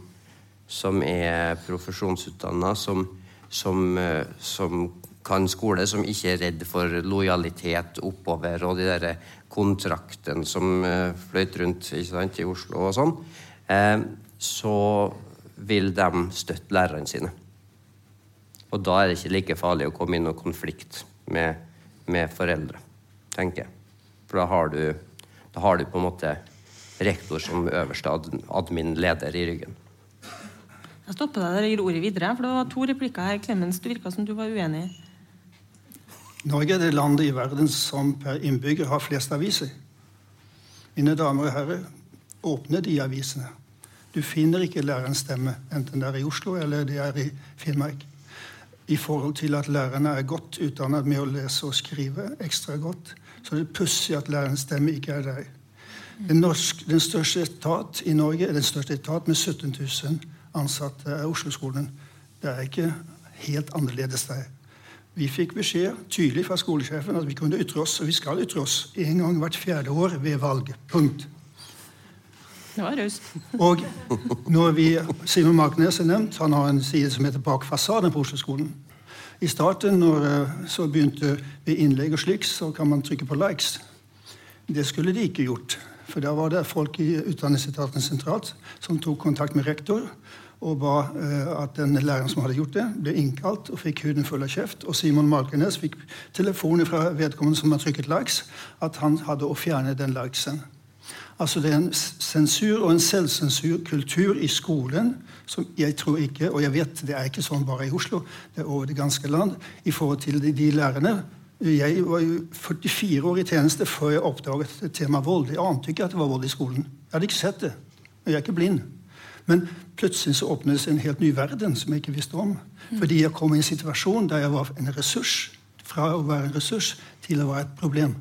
som er profesjonsutdanna, som, som, uh, som kan skole som ikke er redd for lojalitet oppover og de der kontraktene som uh, fløyt rundt sant, i Oslo og sånn, eh, så vil de støtte lærerne sine. Og da er det ikke like farlig å komme inn i konflikt med, med foreldre, tenker jeg. For da har, du, da har du på en måte rektor som øverste admin-leder i ryggen. Jeg stopper deg der og gir ordet videre, for det var to replikker her. Clemens, det virka som du var uenig. Norge er det landet i verden som per innbygger har flest aviser. Mine damer og herrer, åpne de avisene. Du finner ikke lærerens stemme, enten det er i Oslo eller det er i Finnmark. I forhold til at lærerne er godt utdannet med å lese og skrive ekstra godt. Så det er pussig at lærerens stemme ikke er der. Den, norsk, den, største etat i Norge er den største etat med 17 000 ansatte, er Oslo-skolen. Det er ikke helt annerledes der. Vi fikk beskjed tydelig fra skolesjefen at vi kunne ytre oss, og vi skal ytre oss en gang hvert fjerde år ved valg. Punkt. Og når vi, Simon Marknes er nevnt, han har en side som heter Bak fasaden på Oslo-skolen. I starten, når eh, så begynte ved innlegg og slikt, så kan man trykke på 'likes'. Det skulle de ikke gjort. For da var det folk i Utdanningsetaten sentralt som tok kontakt med rektor og ba uh, at den læreren som hadde gjort det, ble innkalt og fikk huden full av kjeft. Og Simon Malkenes fikk telefon fra vedkommende som har trykket 'likes', at han hadde å fjerne den likesen. Altså Det er en sensur og en selvsensurkultur i skolen som jeg tror ikke Og jeg vet det er ikke sånn bare i Oslo, det er over det ganske land. I forhold til de, de lærerne. Jeg var jo 44 år i tjeneste før jeg oppdaget temaet vold. Jeg ante ikke at det var vold i skolen. Jeg hadde ikke sett det. Jeg er ikke blind. Men plutselig så åpnes en helt ny verden som jeg ikke visste om. Fordi jeg kom i en situasjon der jeg var en ressurs. Fra å være en ressurs til å være et problem.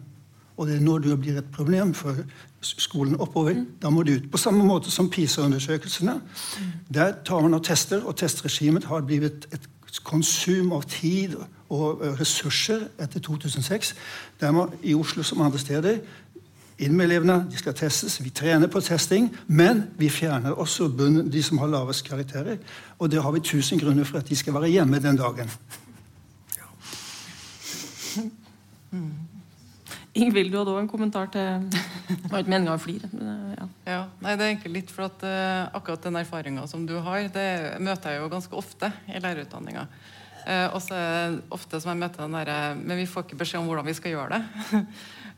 Og det er når du blir et problem for skolen oppover. Mm. Da må du ut. På samme måte som PISA-undersøkelsene. Mm. Der tar man og tester, og testregimet har blitt et konsum av tid og ressurser etter 2006. Der må i Oslo som andre steder inn med elevene, de skal testes. Vi trener på testing, men vi fjerner også bunnen, de som har lavest karakterer. Og det har vi tusen grunner for at de skal være hjemme den dagen. Ja. <laughs> Mm. Ingvild, du hadde òg en kommentar til Det var ikke meninga å flire. Ja. ja. Nei, det er egentlig litt for at uh, akkurat den erfaringa som du har, det møter jeg jo ganske ofte i lærerutdanninga. Uh, og så er det ofte som jeg møter den derre Men vi får ikke beskjed om hvordan vi skal gjøre det.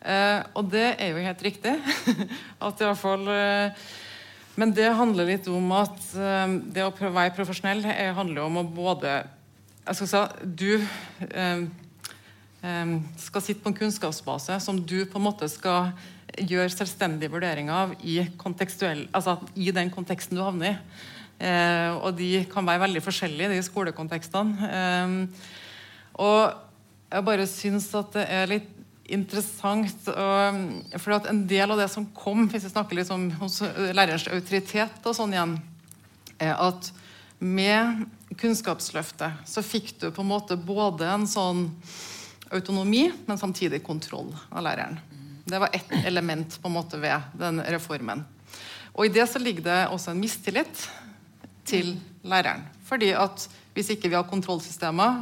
uh, <laughs> og det er jo helt riktig. <laughs> at i hvert fall Men det handler litt om at det å være profesjonell handler om å både Jeg skal si du skal sitte på en kunnskapsbase som du på en måte skal gjøre selvstendige vurderinger av i, altså i den konteksten du havner i. Eh, og de kan være veldig forskjellige, de skolekontekstene. Eh, og jeg bare syns at det er litt interessant og, For at en del av det som kom, hvis vi snakker litt om lærerens autoritet og sånn igjen, er at med Kunnskapsløftet så fikk du på en måte både en sånn autonomi, men samtidig kontroll av læreren. Det var ett element på en måte ved den reformen. Og I det så ligger det også en mistillit til læreren. Fordi at hvis ikke vi har kontrollsystemer,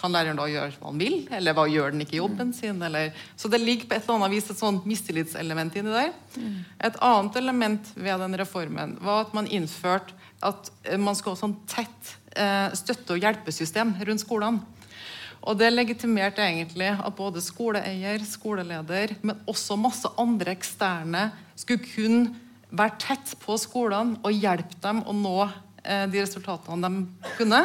kan læreren da gjøre hva han vil? Eller hva gjør den ikke i jobben sin? Eller... Så det ligger på et eller annet vis et sånt mistillitselement inni der. Et annet element ved den reformen var at man innførte at man skal ha sånn tett eh, støtte- og hjelpesystem rundt skolene. Og det legitimerte egentlig at både skoleeier, skoleleder, men også masse andre eksterne skulle kun være tett på skolene og hjelpe dem å nå eh, de resultatene de kunne.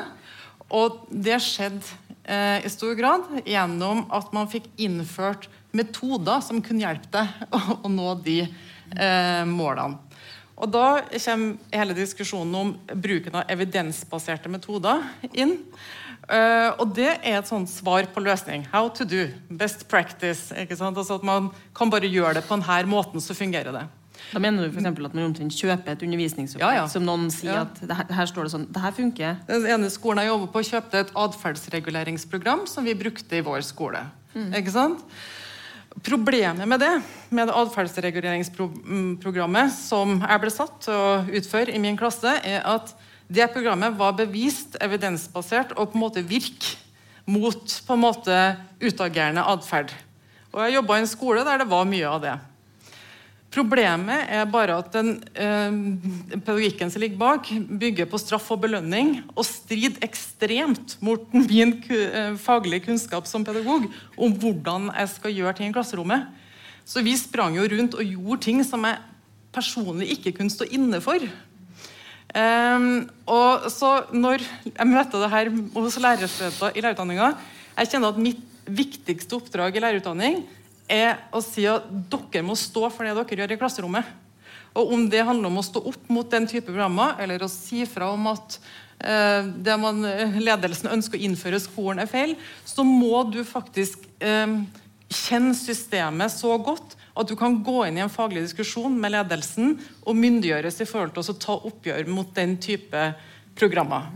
Og det skjedde eh, i stor grad gjennom at man fikk innført metoder som kunne hjelpe deg <laughs> å, å nå de eh, målene. Og Da kommer hele diskusjonen om bruken av evidensbaserte metoder inn. Uh, og det er et sånt svar på løsning. How to do. Best practice. ikke sant? Altså At man kan bare gjøre det på denne måten, så fungerer det. Da mener du f.eks. at man omtrent kjøper et undervisningsopplegg ja, ja. som noen sier ja. at det her, her, står det sånn, det her funker? Den ene skolen jeg jobber på, kjøpte et atferdsreguleringsprogram som vi brukte i vår skole. Mm. Ikke sant? Problemet med det, med det atferdsreguleringsprogrammet som jeg ble satt til å utføre i min klasse, er at det programmet var bevist evidensbasert og på en måte virk mot på en måte utagerende atferd. Og jeg jobba i en skole der det var mye av det. Problemet er bare at den eh, pedagogikken som ligger bak, bygger på straff og belønning og strider ekstremt mot min eh, faglige kunnskap som pedagog om hvordan jeg skal gjøre ting i klasserommet. Så vi sprang jo rundt og gjorde ting som jeg personlig ikke kunne stå inne for. Um, og så når jeg møter det her hos lærerstudenter i lærerutdanninga, jeg kjenner at mitt viktigste oppdrag i lærerutdanning er å si at dere må stå for det dere gjør i klasserommet. Og om det handler om å stå opp mot den type programmer, eller å si fra om at eh, det man, ledelsen ønsker å innføre skolen, er feil, så må du faktisk eh, kjenne systemet så godt at du kan gå inn i en faglig diskusjon med ledelsen og myndiggjøres i forhold til å ta oppgjør mot den type programmer.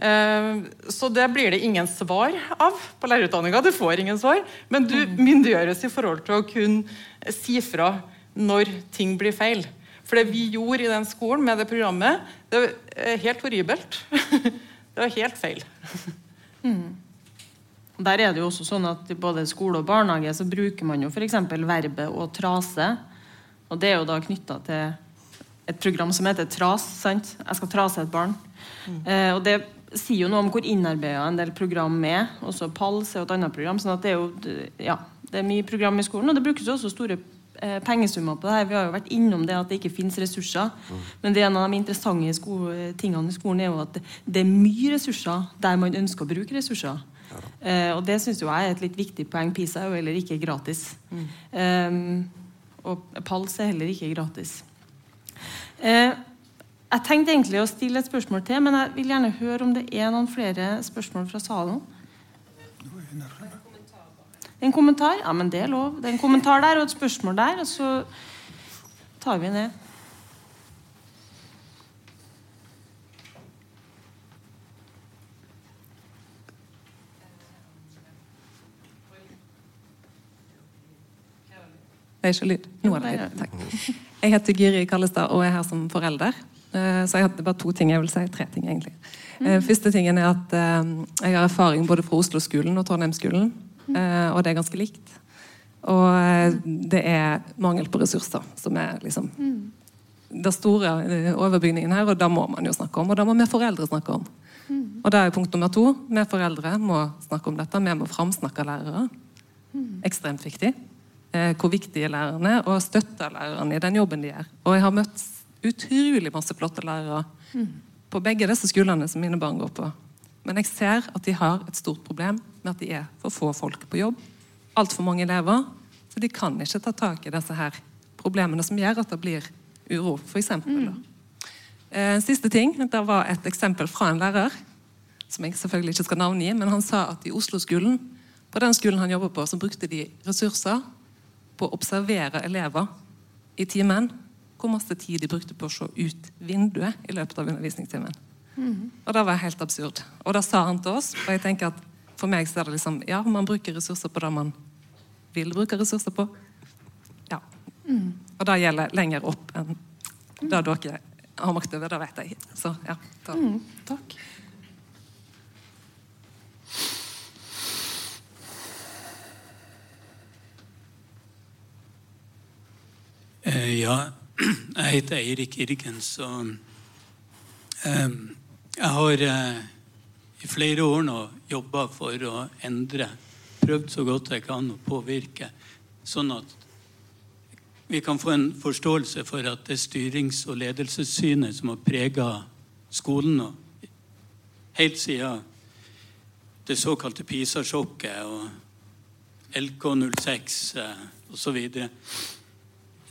Eh, så det blir det ingen svar av på lærerutdanninga. Du får ingen svar, men du mm. myndiggjøres i forhold til å kunne si fra når ting blir feil. For det vi gjorde i den skolen med det programmet, det er helt horribelt. <laughs> Det var helt feil. Mm. Der er det jo også sånn at I både skole og barnehage så bruker man jo f.eks. verbet å trase. Og Det er jo da knytta til et program som heter TRAS. sant? Jeg skal trase et barn. Mm. Eh, og Det sier jo noe om hvor innarbeida en del program er. Også PALS er jo et annet program. sånn at det er jo ja, det er mye program i skolen. Og det brukes jo også store eh, pengesummer på det her. Vi har jo vært innom det at det ikke finnes ressurser. Mm. Men det er en av de interessante tingene i skolen er jo at det er mye ressurser der man ønsker å bruke ressurser. Uh, og det syns jeg er et litt viktig poeng. PISA er jo heller ikke gratis. Mm. Eh, og PALS er heller ikke gratis. Eh, jeg tenkte egentlig å stille et spørsmål til, men jeg vil gjerne høre om det er noen flere spørsmål fra salen. En kommentar? Ja, men det er lov. Det er en kommentar der og et spørsmål der, og så tar vi ned. Det er ikke lyd. Nå er det lyd. Takk. Jeg heter Gyri Kallestad og er her som forelder. Eh, så jeg hadde bare to ting jeg vil si. Tre ting, egentlig. Mm. Første tingen er at eh, jeg har erfaring både fra Oslo-skolen og Trondheim-skolen. Og det er ganske likt. Og det er mangel på ressurser som er liksom den det store overbygningen her, og da må man jo snakke om. Og da må vi foreldre snakke om. Mm. Og da er punkt nummer to. Vi foreldre må snakke om dette. Vi må framsnakke lærere. Ekstremt viktig. Eh, hvor viktige lærerne og støtter lærerne i den jobben de gjør. Og jeg har møtt utrolig masse flotte lærere mm. på begge disse skolene som mine barn går på. Men jeg ser at de har et stort problem med at de er for få folk på jobb. Altfor mange elever. Så de kan ikke ta tak i disse her problemene som gjør at det blir uro, f.eks. Mm. Eh, siste ting. Det var et eksempel fra en lærer, som jeg selvfølgelig ikke skal navngi, men han sa at i Oslo-skolen, på den skolen han jobber på, så brukte de ressurser på å observere elever i timen. Hvor masse tid de brukte på å se ut vinduet i løpet av undervisningstimen. Mm. Og det var helt absurd. Og det sa han til oss. Og jeg tenker at for meg så er det liksom Ja, man bruker ressurser på det man vil bruke ressurser på. Ja. Mm. Og det gjelder lenger opp enn det dere har makt over. Det vet jeg. Så ja. Da. Mm. Takk. Ja, <clears throat> jeg heter Eirik Irgens, og eh, jeg har eh, i flere år nå jobba for å endre, prøvd så godt jeg kan å påvirke, sånn at vi kan få en forståelse for at det styrings- og ledelsessynet som har prega skolen nå, helt siden det såkalte PISA-sjokket og LK06 osv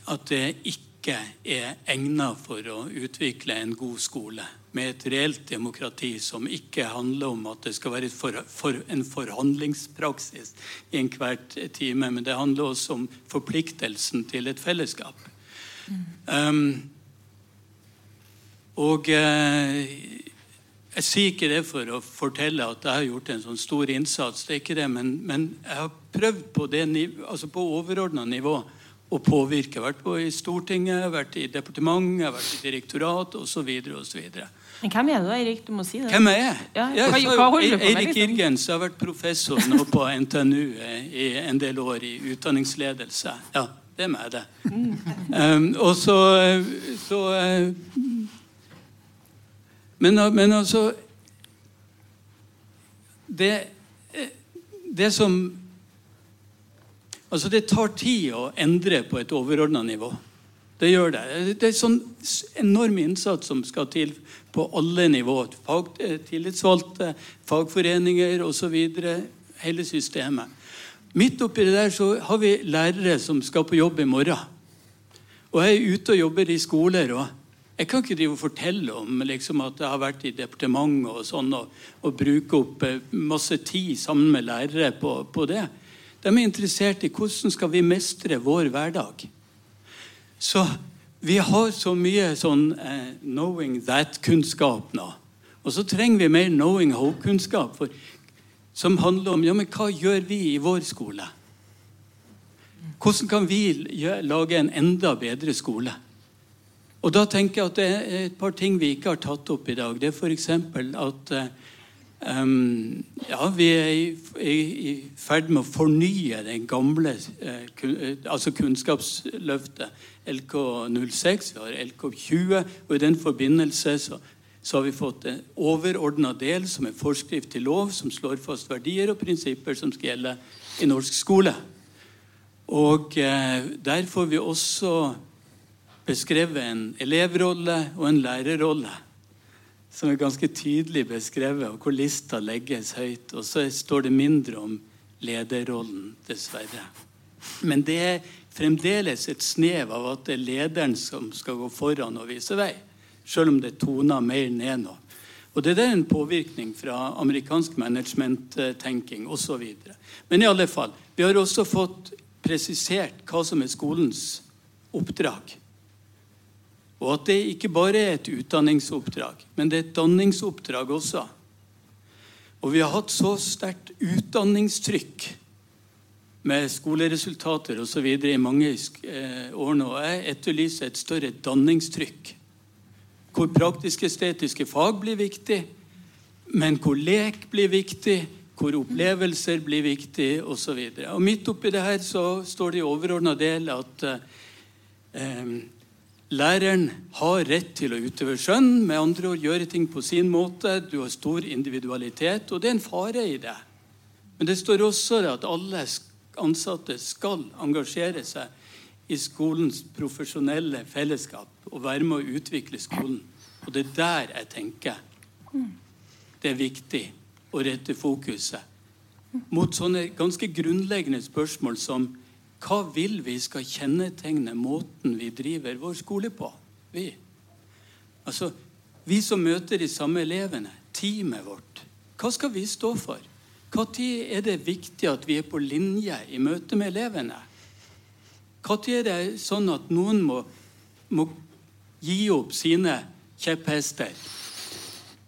at det ikke er egnet for å utvikle en god skole med et reelt demokrati som ikke handler om at det skal være for, for, en forhandlingspraksis i enhver time, men det handler også om forpliktelsen til et fellesskap. Mm. Um, og uh, jeg sier ikke det for å fortelle at jeg har gjort en sånn stor innsats, det er ikke det, men, men jeg har prøvd på, det, altså på overordna nivå og påvirke. Jeg har Vært på i Stortinget, vært i departementet, vært i direktorat osv. Men hvem er du, Eirik? Du må si det. Hvem er jeg? Ja, hva, hva holder du på med? Eirik liksom? Irgens har vært professor nå på NTNU i en del år i utdanningsledelse. Ja, det er meg, det. Mm. Um, og så, så uh, men, men, altså det, det som Altså, det tar tid å endre på et overordna nivå. Det gjør det. Det er sånn enorm innsats som skal til på alle nivåer. Fag, eh, tillitsvalgte, fagforeninger osv. Hele systemet. Midt oppi det der så har vi lærere som skal på jobb i morgen. Og jeg er ute og jobber i skoler. og jeg kan ikke drive og fortelle om liksom, at jeg har vært i departementet og sånn, og, og bruke opp eh, masse tid sammen med lærere på, på, det. De er interessert i hvordan skal vi mestre vår hverdag. Så vi har så mye sånn eh, 'knowing that'-kunnskap nå. Og så trenger vi mer 'knowing how'-kunnskap som handler om ja, men hva gjør vi i vår skole. Hvordan kan vi lage en enda bedre skole? Og da tenker jeg at Det er et par ting vi ikke har tatt opp i dag. Det er f.eks. at um, ja, vi er i, i, i, ferd med å fornye den gamle uh, kun, altså Kunnskapsløftet LK06. Vi har LK20. Og i den forbindelse så, så har vi fått en overordna del som er forskrift til lov, som slår fast verdier og prinsipper som skal gjelde i norsk skole. Og uh, der får vi også beskrevet en elevrolle og en lærerrolle som er ganske tydelig beskrevet, og hvor lista legges høyt. Og så står det mindre om lederrollen, dessverre. Men det er fremdeles et snev av at det er lederen som skal gå foran og vise vei. Selv om det toner mer ned nå. Og Det er en påvirkning fra amerikansk management-tenking osv. Men i alle fall, vi har også fått presisert hva som er skolens oppdrag. Og at det ikke bare er et utdanningsoppdrag, men det er et danningsoppdrag også. Og vi har hatt så sterkt utdanningstrykk med skoleresultater osv. i mange eh, år nå. Jeg etterlyser et større danningstrykk. Hvor praktisk-estetiske fag blir viktig, men hvor lek blir viktig, hvor opplevelser blir viktig osv. Midt oppi det her så står det i overordna del at eh, Læreren har rett til å utøve skjønn, med andre ord gjøre ting på sin måte. Du har stor individualitet, og det er en fare i det. Men det står også at alle ansatte skal engasjere seg i skolens profesjonelle fellesskap og være med å utvikle skolen. Og det er der jeg tenker det er viktig å rette fokuset mot sånne ganske grunnleggende spørsmål som hva vil vi skal kjennetegne måten vi driver vår skole på? Vi. Altså, vi som møter de samme elevene, teamet vårt. Hva skal vi stå for? Når er det viktig at vi er på linje i møte med elevene? Når er det sånn at noen må, må gi opp sine kjepphester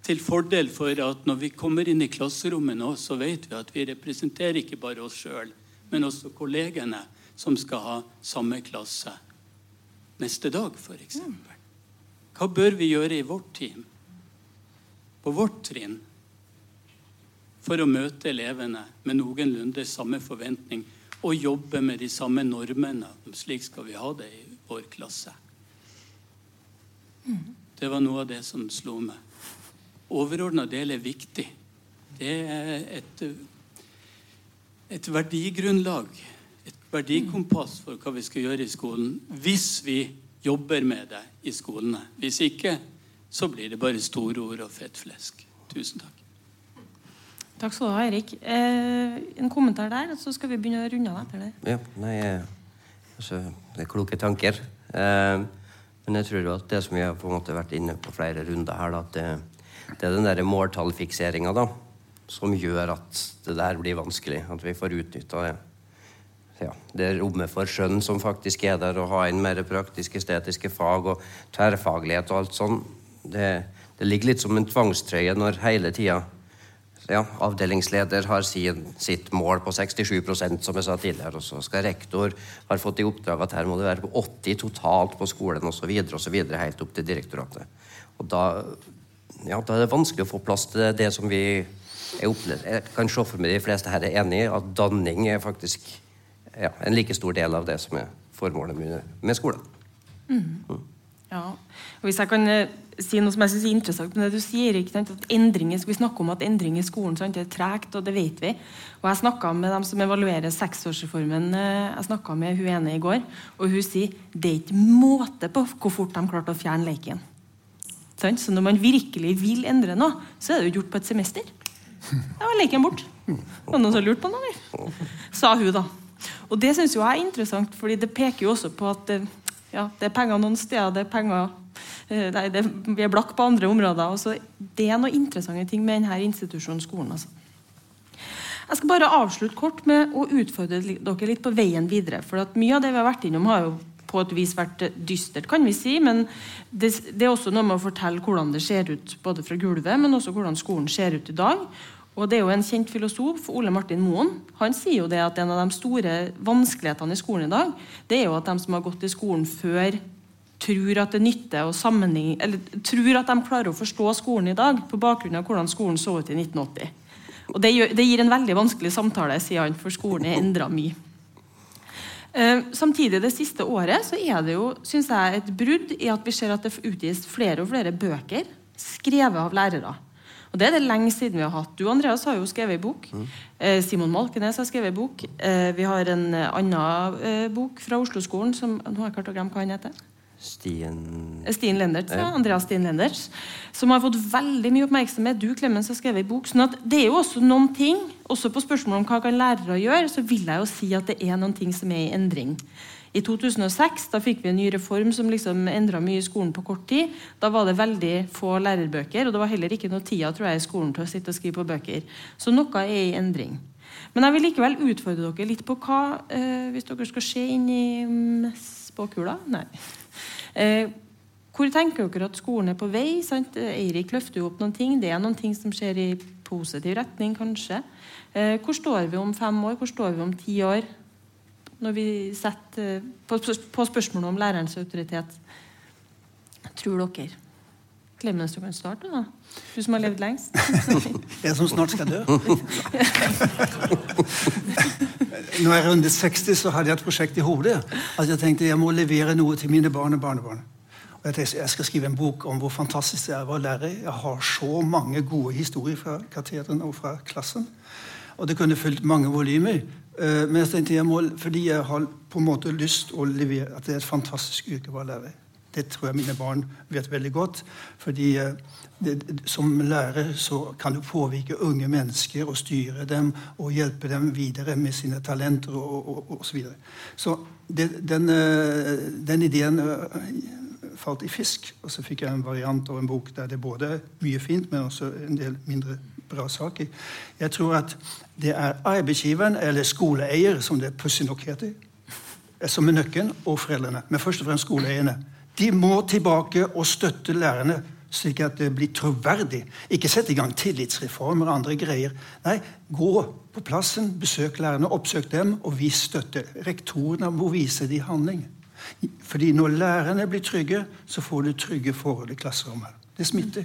til fordel for at når vi kommer inn i klasserommet nå, så vet vi at vi representerer ikke bare oss sjøl, men også kollegene som skal ha samme klasse neste dag, f.eks. Hva bør vi gjøre i vårt team, på vårt trinn, for å møte elevene med noenlunde samme forventning og jobbe med de samme normene? Slik skal vi ha det i vår klasse. Det var noe av det som slo meg. Overordna del er viktig. Det er et, et verdigrunnlag verdikompass for hva vi skal gjøre i skolen, hvis vi jobber med det i skolene. Hvis ikke, så blir det bare store ord og fett flesk. Tusen takk. Takk skal du ha, Erik. Eh, en kommentar der, så skal vi begynne å runde av etter det. Ja, nei, altså, det er kloke tanker. Eh, men jeg tror at det som vi har på en måte vært inne på flere runder her, at det, det er den der måltallfikseringa som gjør at det der blir vanskelig. At vi får utnytta det ja, det rommet for skjønn som faktisk er der, å ha inn mer praktisk-estetiske fag og tverrfaglighet og alt sånn, det, det, ligger litt som en tvangstrøye når hele tida ja, avdelingsleder har sin, sitt mål på 67% som jeg sa tidligere, og så skal rektor har fått i oppdrag at her må det være på 80 totalt på skolen osv. helt opp til direktoratet. Og da, ja, da er det vanskelig å få plass til det, det som vi jeg, opplever, jeg kan se for meg de fleste her er enig i, at danning er faktisk ja, en like stor del av det som er formålet med, med skolen. Mm. Mm. Ja, og Hvis jeg kan eh, si noe som jeg synes er interessant med det du sier, ikke sant, at endringer, Vi snakker om at endring i skolen sant, er tregt, og det vet vi. Og Jeg snakka med dem som evaluerer seksårsreformen jeg snakka med hun ene i går, og hun sier det er ikke måte på hvor fort de klarte å fjerne leken. Så når man virkelig vil endre noe, så er det jo gjort på et semester. Da var leken bort. Var det noen som lurte på noe? Sa hun, da. Og det syns jeg er interessant, fordi det peker jo også på at eh, ja, det er penger noen steder, det er penger eh, nei, det, Vi er blakk på andre områder. Så det er noen interessante ting med denne institusjonen skolen. Altså. Jeg skal bare avslutte kort med å utfordre dere litt på veien videre. For mye av det vi har vært innom, har jo på et vis vært dystert, kan vi si. Men det, det, er også noe med å fortelle hvordan det ser ut både fra gulvet, men også hvordan skolen ser ut i dag. Og det er jo En kjent filosof, Ole Martin Moen, han sier jo det at en av de store vanskelighetene i skolen i dag, det er jo at de som har gått i skolen før, tror at det nytter å sammenligne, eller tror at de klarer å forstå skolen i dag på bakgrunn av hvordan skolen så ut i 1980. Og Det, gjør, det gir en veldig vanskelig samtale, sier han, for skolen er endra mye. Uh, samtidig det siste året så er det jo synes jeg, et brudd i at vi ser at det utgis flere og flere bøker skrevet av lærere. Og Det er det lenge siden vi har hatt. Du Andreas har jo skrevet ei bok. Mm. Simon Malkenes har skrevet ei bok. Vi har en annen bok fra Oslo-skolen som nå har jeg klart å glemme hva han heter. Stien Stien Lenderts, ja. Andreas Stien Lenderts. Som har fått veldig mye oppmerksomhet. Du Clemens, har skrevet i bok. sånn at det er jo også noen ting, også på spørsmålet om hva kan lærere gjøre, så vil jeg jo si at det er noen ting som er i endring. I 2006 da fikk vi en ny reform som liksom endra mye i skolen på kort tid. Da var det veldig få lærerbøker, og det var heller ikke noe tida tror jeg, i skolen til å sitte og skrive på bøker. Så noe er i endring. Men jeg vil likevel utfordre dere litt på hva eh, Hvis dere skal se inn i spåkula Nei. Eh, hvor tenker dere at skolen er på vei? Sant? Eirik løfter jo opp noen ting. Det er noen ting som skjer i positiv retning, kanskje. Eh, hvor står vi om fem år? Hvor står vi om ti år? Når vi setter på, på spørsmålet om lærerens autoritet. Tror dere? Klemens, du kan starte. da. Du som har levd lengst. <laughs> jeg som snart skal dø. <laughs> Når jeg rundet 60, så hadde jeg et prosjekt i hodet. At jeg tenkte jeg må levere noe til mine barn og barnebarn. Og jeg tenkte jeg skal skrive en bok om hvor fantastisk det er å være lærer. Jeg har så mange gode historier fra katedren og fra klassen. Og det kunne fulgt mange volumer. Uh, men jeg tenkte jeg må, fordi jeg har på en måte lyst å levere at det er et fantastisk yrke å være lærer. Det tror jeg mine barn vet veldig godt. fordi uh, det, Som lærer så kan du påvirke unge mennesker og styre dem og hjelpe dem videre med sine talenter og, og, så videre. Så det, den, uh, den, ideen falt i fisk. Og så fikk jeg en variant av en bok der det både er mye fint, men også en del mindre bra i. Jeg tror at det er arbeidsgiveren eller skoleeier, som det pussig nok heter, som er nøkkelen, og foreldrene. Men først og fremst skoleeierne. De må tilbake og støtte lærerne, slik at det blir troverdig. Ikke sette i gang tillitsreformer og andre greier. Nei, gå på plassen, besøk lærerne, oppsøk dem, og vis støtte. Rektorene må vise det i handling. Fordi når lærerne blir trygge, så får du trygge forhold i klasserommet. Det smitter.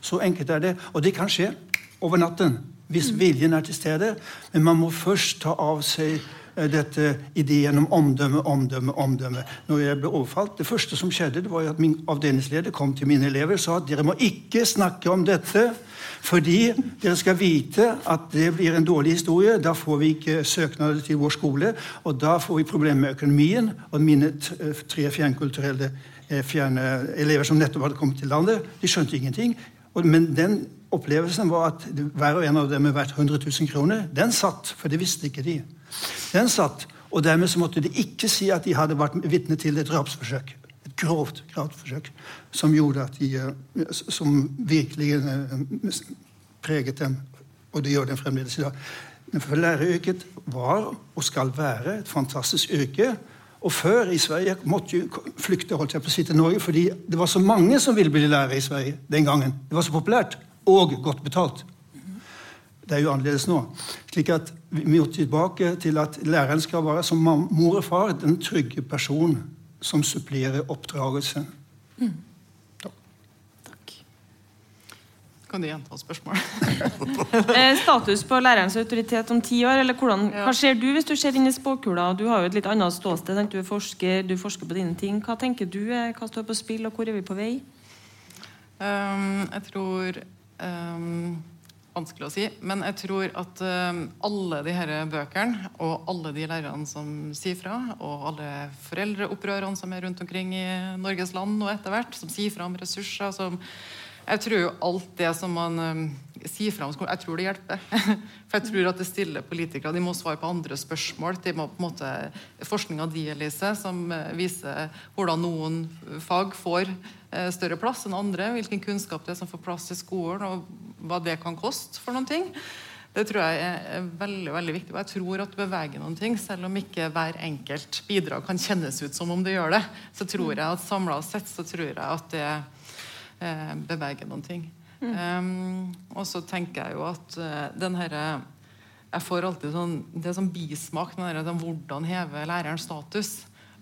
Så enkelt er det. Og det kan skje over natten hvis mm. viljen er til stede. Men man må først ta av seg eh, dette ideen om omdømme, omdømme, omdømme. Når jeg ble overfalt, Det første som skjedde, det var at min avdelingsleder kom til mine elever og sa at dere må ikke snakke om dette, fordi dere skal vite at det blir en dårlig historie. Da får vi ikke søknader til vår skole, og da får vi problemer med økonomien. Og mine tre fjernkulturelle eh, fjerne elever som nettopp hadde kommet til landet, de skjønte ingenting. Men den opplevelsen var at hver og en av dem er verdt 100 000 kroner. Den satt, for det visste ikke de. Den satt, Og dermed så måtte de ikke si at de hadde vært vitne til et drapsforsøk. Et grovt drapsforsøk som gjorde at de, eh, som virkelig eh, preget dem. Og det gjør dem fremdeles i dag. For læreryrket var og skal være et fantastisk yrke. Og før i Sverige måtte jo flykte holdt jeg på å si til Norge, fordi det var så mange som ville bli lærer i Sverige den gangen. Det var så populært og godt betalt. Det er jo annerledes nå. Slik at Vi må tilbake til at læreren skal være som mor og far den trygge person som supplerer oppdragelse. Mm. Takk. Kan du gjenta spørsmålet? <laughs> Eh, status på lærerens autoritet om ti år? eller hvordan, ja. Hva ser du hvis du ser inn i spåkula? Du har jo et litt annet ståsted. Du forsker, du forsker på dine ting. Hva tenker du? Hva står på spill, og hvor er vi på vei? Um, jeg tror Um, vanskelig å si. Men jeg tror at um, alle de her bøkene og alle de lærerne som sier fra, og alle foreldreopprørene som er rundt omkring i Norges land og etter hvert, som sier fra om ressurser som Jeg tror jo alt det som man um, sier fra. Jeg tror det hjelper. <laughs> For jeg tror at det stiller politikere De må svare på andre spørsmål. De må på en måte Forskninga di, Elise, som eh, viser hvordan noen fag får eh, større plass enn andre. Hvilken kunnskap det er som får plass i skolen, og hva det kan koste for noen ting. Det tror jeg er veldig veldig viktig. Og jeg tror at det beveger noen ting, selv om ikke hver enkelt bidrag kan kjennes ut som om det gjør det. Så tror jeg at samla sett så tror jeg at det eh, beveger noen ting. Um, og så tenker jeg jo at uh, den herre Jeg får alltid sånn Det er sånn bismak den her, sånn, hvordan heve lærerens status.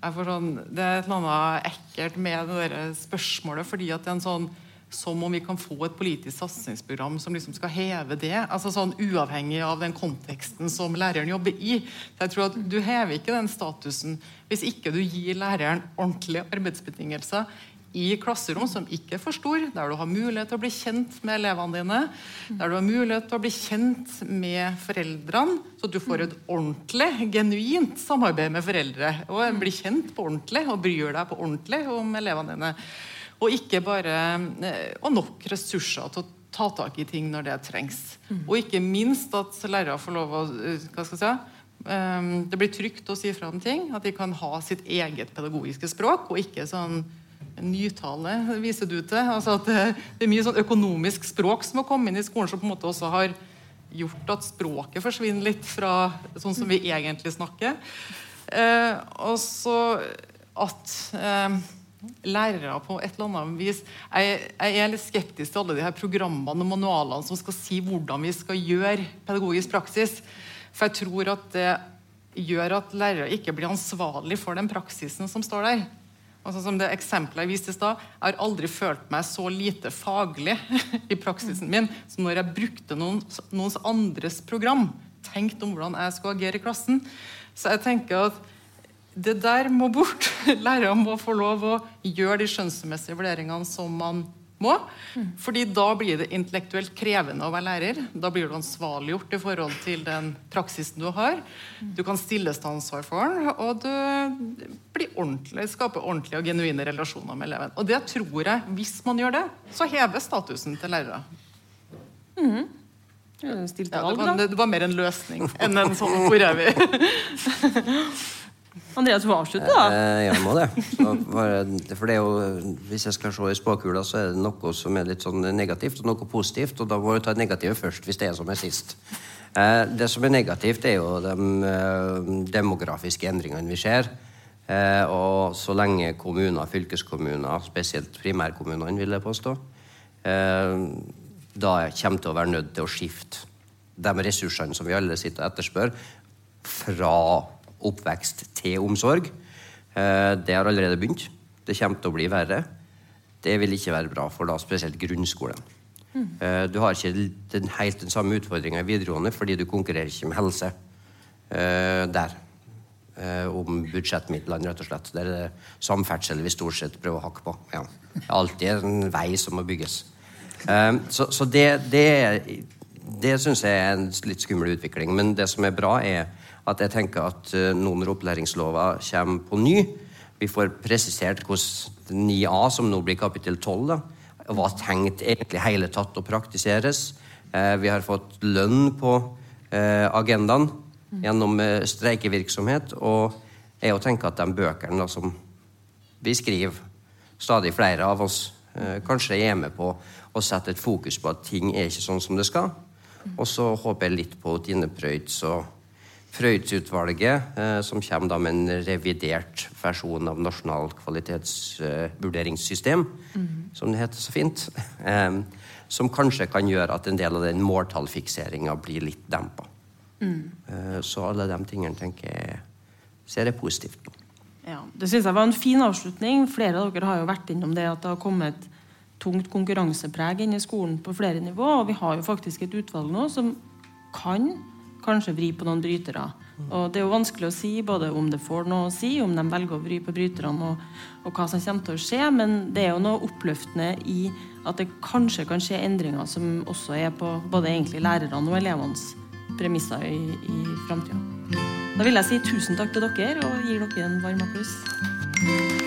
Jeg får sånn, det er et eller annet ekkelt med det der spørsmålet, fordi at det er en sånn som om vi kan få et politisk satsingsprogram som liksom skal heve det. altså sånn Uavhengig av den konteksten som læreren jobber i. Så jeg tror at Du hever ikke den statusen hvis ikke du gir læreren ordentlige arbeidsbetingelser i klasserom som ikke er for stor, der du har mulighet til å bli kjent med elevene dine, der du har mulighet til å bli kjent med foreldrene, så du får et ordentlig, genuint samarbeid med foreldre. Og blir kjent på ordentlig og bryr deg på ordentlig om elevene dine. Og ikke bare eh, Og nok ressurser til å ta tak i ting når det trengs. Og ikke minst at lærere får lov å eh, hva skal jeg si, um, Det blir trygt å si fra om ting. At de kan ha sitt eget pedagogiske språk, og ikke sånn nytale, viser du til. Altså at det, er mye sånn økonomisk språk som har kommet inn i skolen, som på en måte også har gjort at språket forsvinner litt fra sånn som vi egentlig snakker. Eh, og så at eh, lærere på et eller annet vis jeg, jeg, er litt skeptisk til alle de her programmene og manualene som skal si hvordan vi skal gjøre pedagogisk praksis. For jeg tror at det gjør at lærere ikke blir ansvarlig for den praksisen som står der. Altså som det eksempelet jeg viste i stad, Jeg har aldri følt meg så lite faglig <laughs> i praksisen min som når jeg brukte noen, noens andres program. Tenkt om hvordan jeg skulle agere i klassen. Så jeg tenker at det der må bort. <laughs> Lærere må få lov å gjøre de skjønnsmessige vurderingene som man må. Fordi da blir det intellektuelt krevende å være lærer. Da blir du ansvarliggjort i forhold til den praksisen du har. Du kan stilles til ansvar for den, og du blir ordentlig, skaper ordentlige og genuine relasjoner med eleven. Og det tror jeg, hvis man gjør det, så hever statusen til lærere. Mm. Ja, det, var, det, var, mer en løsning enn en sånn hvor er vi? <laughs> Andreas, du avslutte, da. Eh, jeg må det. Så, for det er jo, Hvis jeg skal se i spåkula, så er det noe som er litt sånn negativt, og noe positivt. Og da må du ta det negative først, hvis det er som er sist. Eh, det som er negativt, er jo de eh, demografiske endringene vi ser. Eh, og så lenge kommuner, fylkeskommuner, spesielt primærkommunene, vil jeg påstå, eh, da kommer til å være nødt til å skifte de ressursene som vi alle sitter og etterspør, fra oppvekst til omsorg. Eh, det har allerede begynt. Det kommer til å bli verre. Det vil ikke være bra for da spesielt grunnskolen. Mm. Du har ikke den, helt den samme utfordringa i videregående fordi du konkurrerer ikke med helse uh, der. Om budsjettmidlene, rett og slett. Det er det samferdsel vi stort sett prøver å hakke på. Ja. Det er alltid en vei som må bygges. Så, så, det, det, det syns jeg er en litt skummel utvikling. Men det som er bra, er at jeg tenker at nå når opplæringslova kommer på ny, vi får presisert hvordan 9a, som nå blir kapittel 12, da, var tenkt egentlig hele tatt å praktiseres. Uh, vi har fått lønn på uh, agendaen gjennom streikevirksomhet. Og jeg tenker at de bøkene da, som vi skriver, stadig flere av oss, kanskje er med på å sette et fokus på at ting er ikke sånn som det skal. Og så håper jeg litt på Tine Preutz og Frøydsutvalget, eh, som kommer da med en revidert versjon av Nasjonal kvalitetsvurderingssystem, mm. som det heter så fint. <laughs> Eh, som kanskje kan gjøre at en del av den måltallfikseringa blir litt dempa. Mm. Eh, så alle de tingene tenker jeg ser jeg positivt på. Ja, Det syns jeg var en fin avslutning. Flere av dere har jo vært innom det at det har kommet tungt konkurransepreg inn i skolen på flere nivå. Og vi har jo faktisk et utvalg nå som kan kanskje vri på noen brytere. Og Det er jo vanskelig å si både om det får noe å si, om de velger å vri på bryterne, og, og, hva som kommer til å skje, men det er jo noe oppløftende i at det kanskje kan skje endringer som også er på både egentlig lærerne og elevenes premisser i, i framtida. Da vil jeg si tusen takk til dere og gir dere en varm applaus.